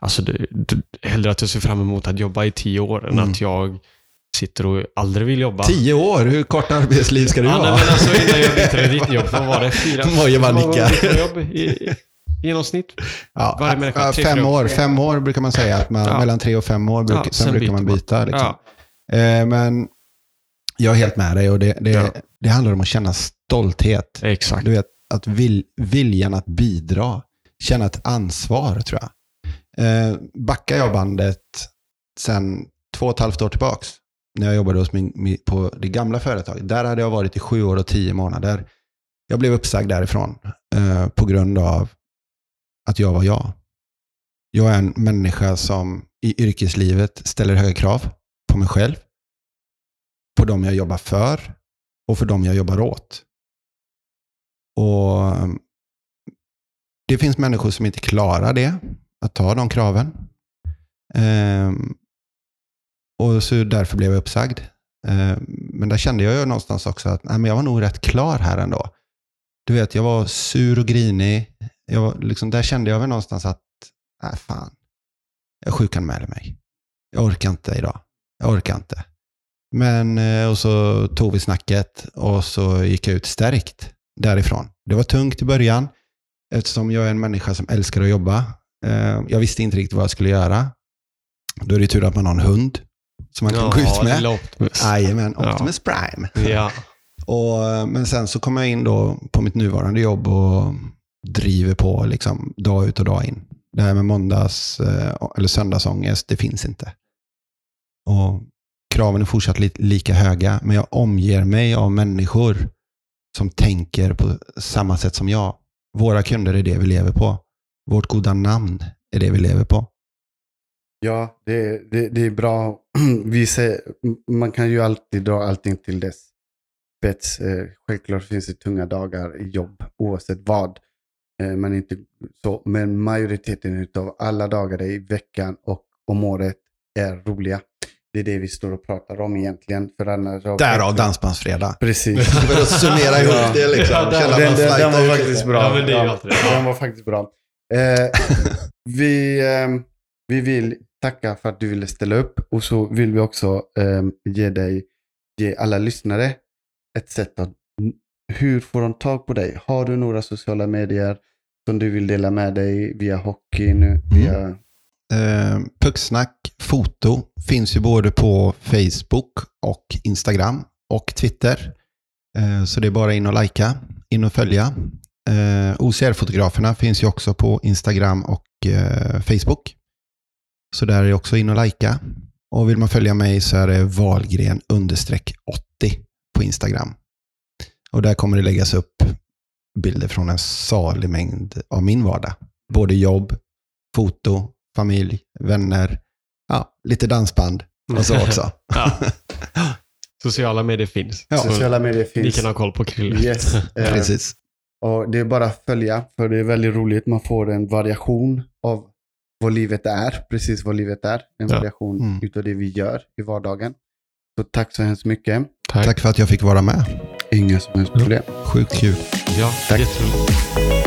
alltså det, det, hellre att jag ser fram emot att jobba i tio år än Mm. att jag sitter och aldrig vill jobba. Tio år, hur kort arbetsliv ska du Ja, nej, ha? men alltså innan jag byter ditt jobb, vad var det? Fyra? Moje bara hur många nickar. jobb i, genomsnitt? Ja, Varje människa, fem år. Fem år brukar man säga. Att man, Ja. Mellan tre och fem år bruk, Ja, sen, sen brukar man byta. Liksom. Ja. Eh, men Jag är helt med dig och det, det, det handlar om att känna stolthet. Exakt. Du vet, att vil, viljan att bidra, känna ett ansvar tror jag. Eh, backar jag bandet sen två och ett halvt år tillbaks, när jag jobbade hos min, på det gamla företaget. Där hade jag varit i sju år och tio månader. Jag blev uppsagd därifrån eh, på grund av att jag var jag. Jag är en människa som i yrkeslivet ställer höga krav på mig själv, på dem jag jobbar för och för dem jag jobbar åt. Och eh, Det finns människor som inte klarar det, att ta de kraven. Ehm, och så därför blev jag uppsagd. Eh, men där kände jag ju någonstans också att nej, men jag var nog rätt klar här ändå. Du vet, jag var sur och grinig. Jag var, liksom, där kände jag väl någonstans att, nej fan, jag sjukanmäler mig. Jag orkar inte idag. Jag orkar inte. Men, eh, och så tog vi snacket och så gick jag ut stärkt därifrån. Det var tungt i början eftersom jag är en människa som älskar att jobba. Eh, jag visste inte riktigt vad jag skulle göra. Då är det tur att man har en hund som man kan gå ut med. Optimus. Jajamän, Ja. Optimus Prime. Ja. Och, eh, men sen så kom jag in då på mitt nuvarande jobb och driver på liksom dag ut och dag in. Det här med måndags eh, eller söndagsångest, det finns inte. Och kraven är fortsatt li lika höga, men jag omger mig av människor som tänker på samma sätt som jag. Våra kunder är det vi lever på. Vårt goda namn är det vi lever på. Ja, det, det, det är bra. Vi ser, man kan ju alltid dra allting till dess spets. Eh, Självklart finns det tunga dagar i jobb, oavsett vad. Eh, Men, inte så, men majoriteten av alla dagar i veckan och om året är roliga. Det är det vi står och pratar om egentligen. För annars Därav Dansbandsfredag. Precis. För att summera ihop Ja. det liksom. Ja, Den, den, den var faktiskt bra. Ja, men det är ju alltid det. Ja. Den var faktiskt bra. Eh, vi, eh, vi vill tacka för att du ville ställa upp och så vill vi också eh, ge dig, ge alla lyssnare ett sätt att, hur får de tag på dig? Har du några sociala medier som du vill dela med dig via hockey nu? Via, Eh, Pucksnack foto finns ju både på Facebook och Instagram och Twitter. Eh, så det är bara in och likea, in och följa. Eh, OCR-fotograferna finns ju också på Instagram och eh, Facebook. Så där är det också in och likea. Och vill man följa mig så är det valgren understreck 80 på Instagram. Och där kommer det läggas upp bilder från en salig mängd av min vardag. Både jobb, foto, familj, vänner, ja, lite dansband och så också. Ja. Sociala medier finns. Ja. Sociala medier Ni finns. kan ha koll på Krille. Yes. Eh, Precis. Och det är bara att följa, för det är väldigt roligt. Man får en variation av vad livet är, precis vad livet är. En Ja. variation Mm. utav det vi gör i vardagen. Så tack så hemskt mycket. Tack. Tack för att jag fick vara med. Inga som helst problem. Sjukt kul. Ja, Tack. jätteroligt.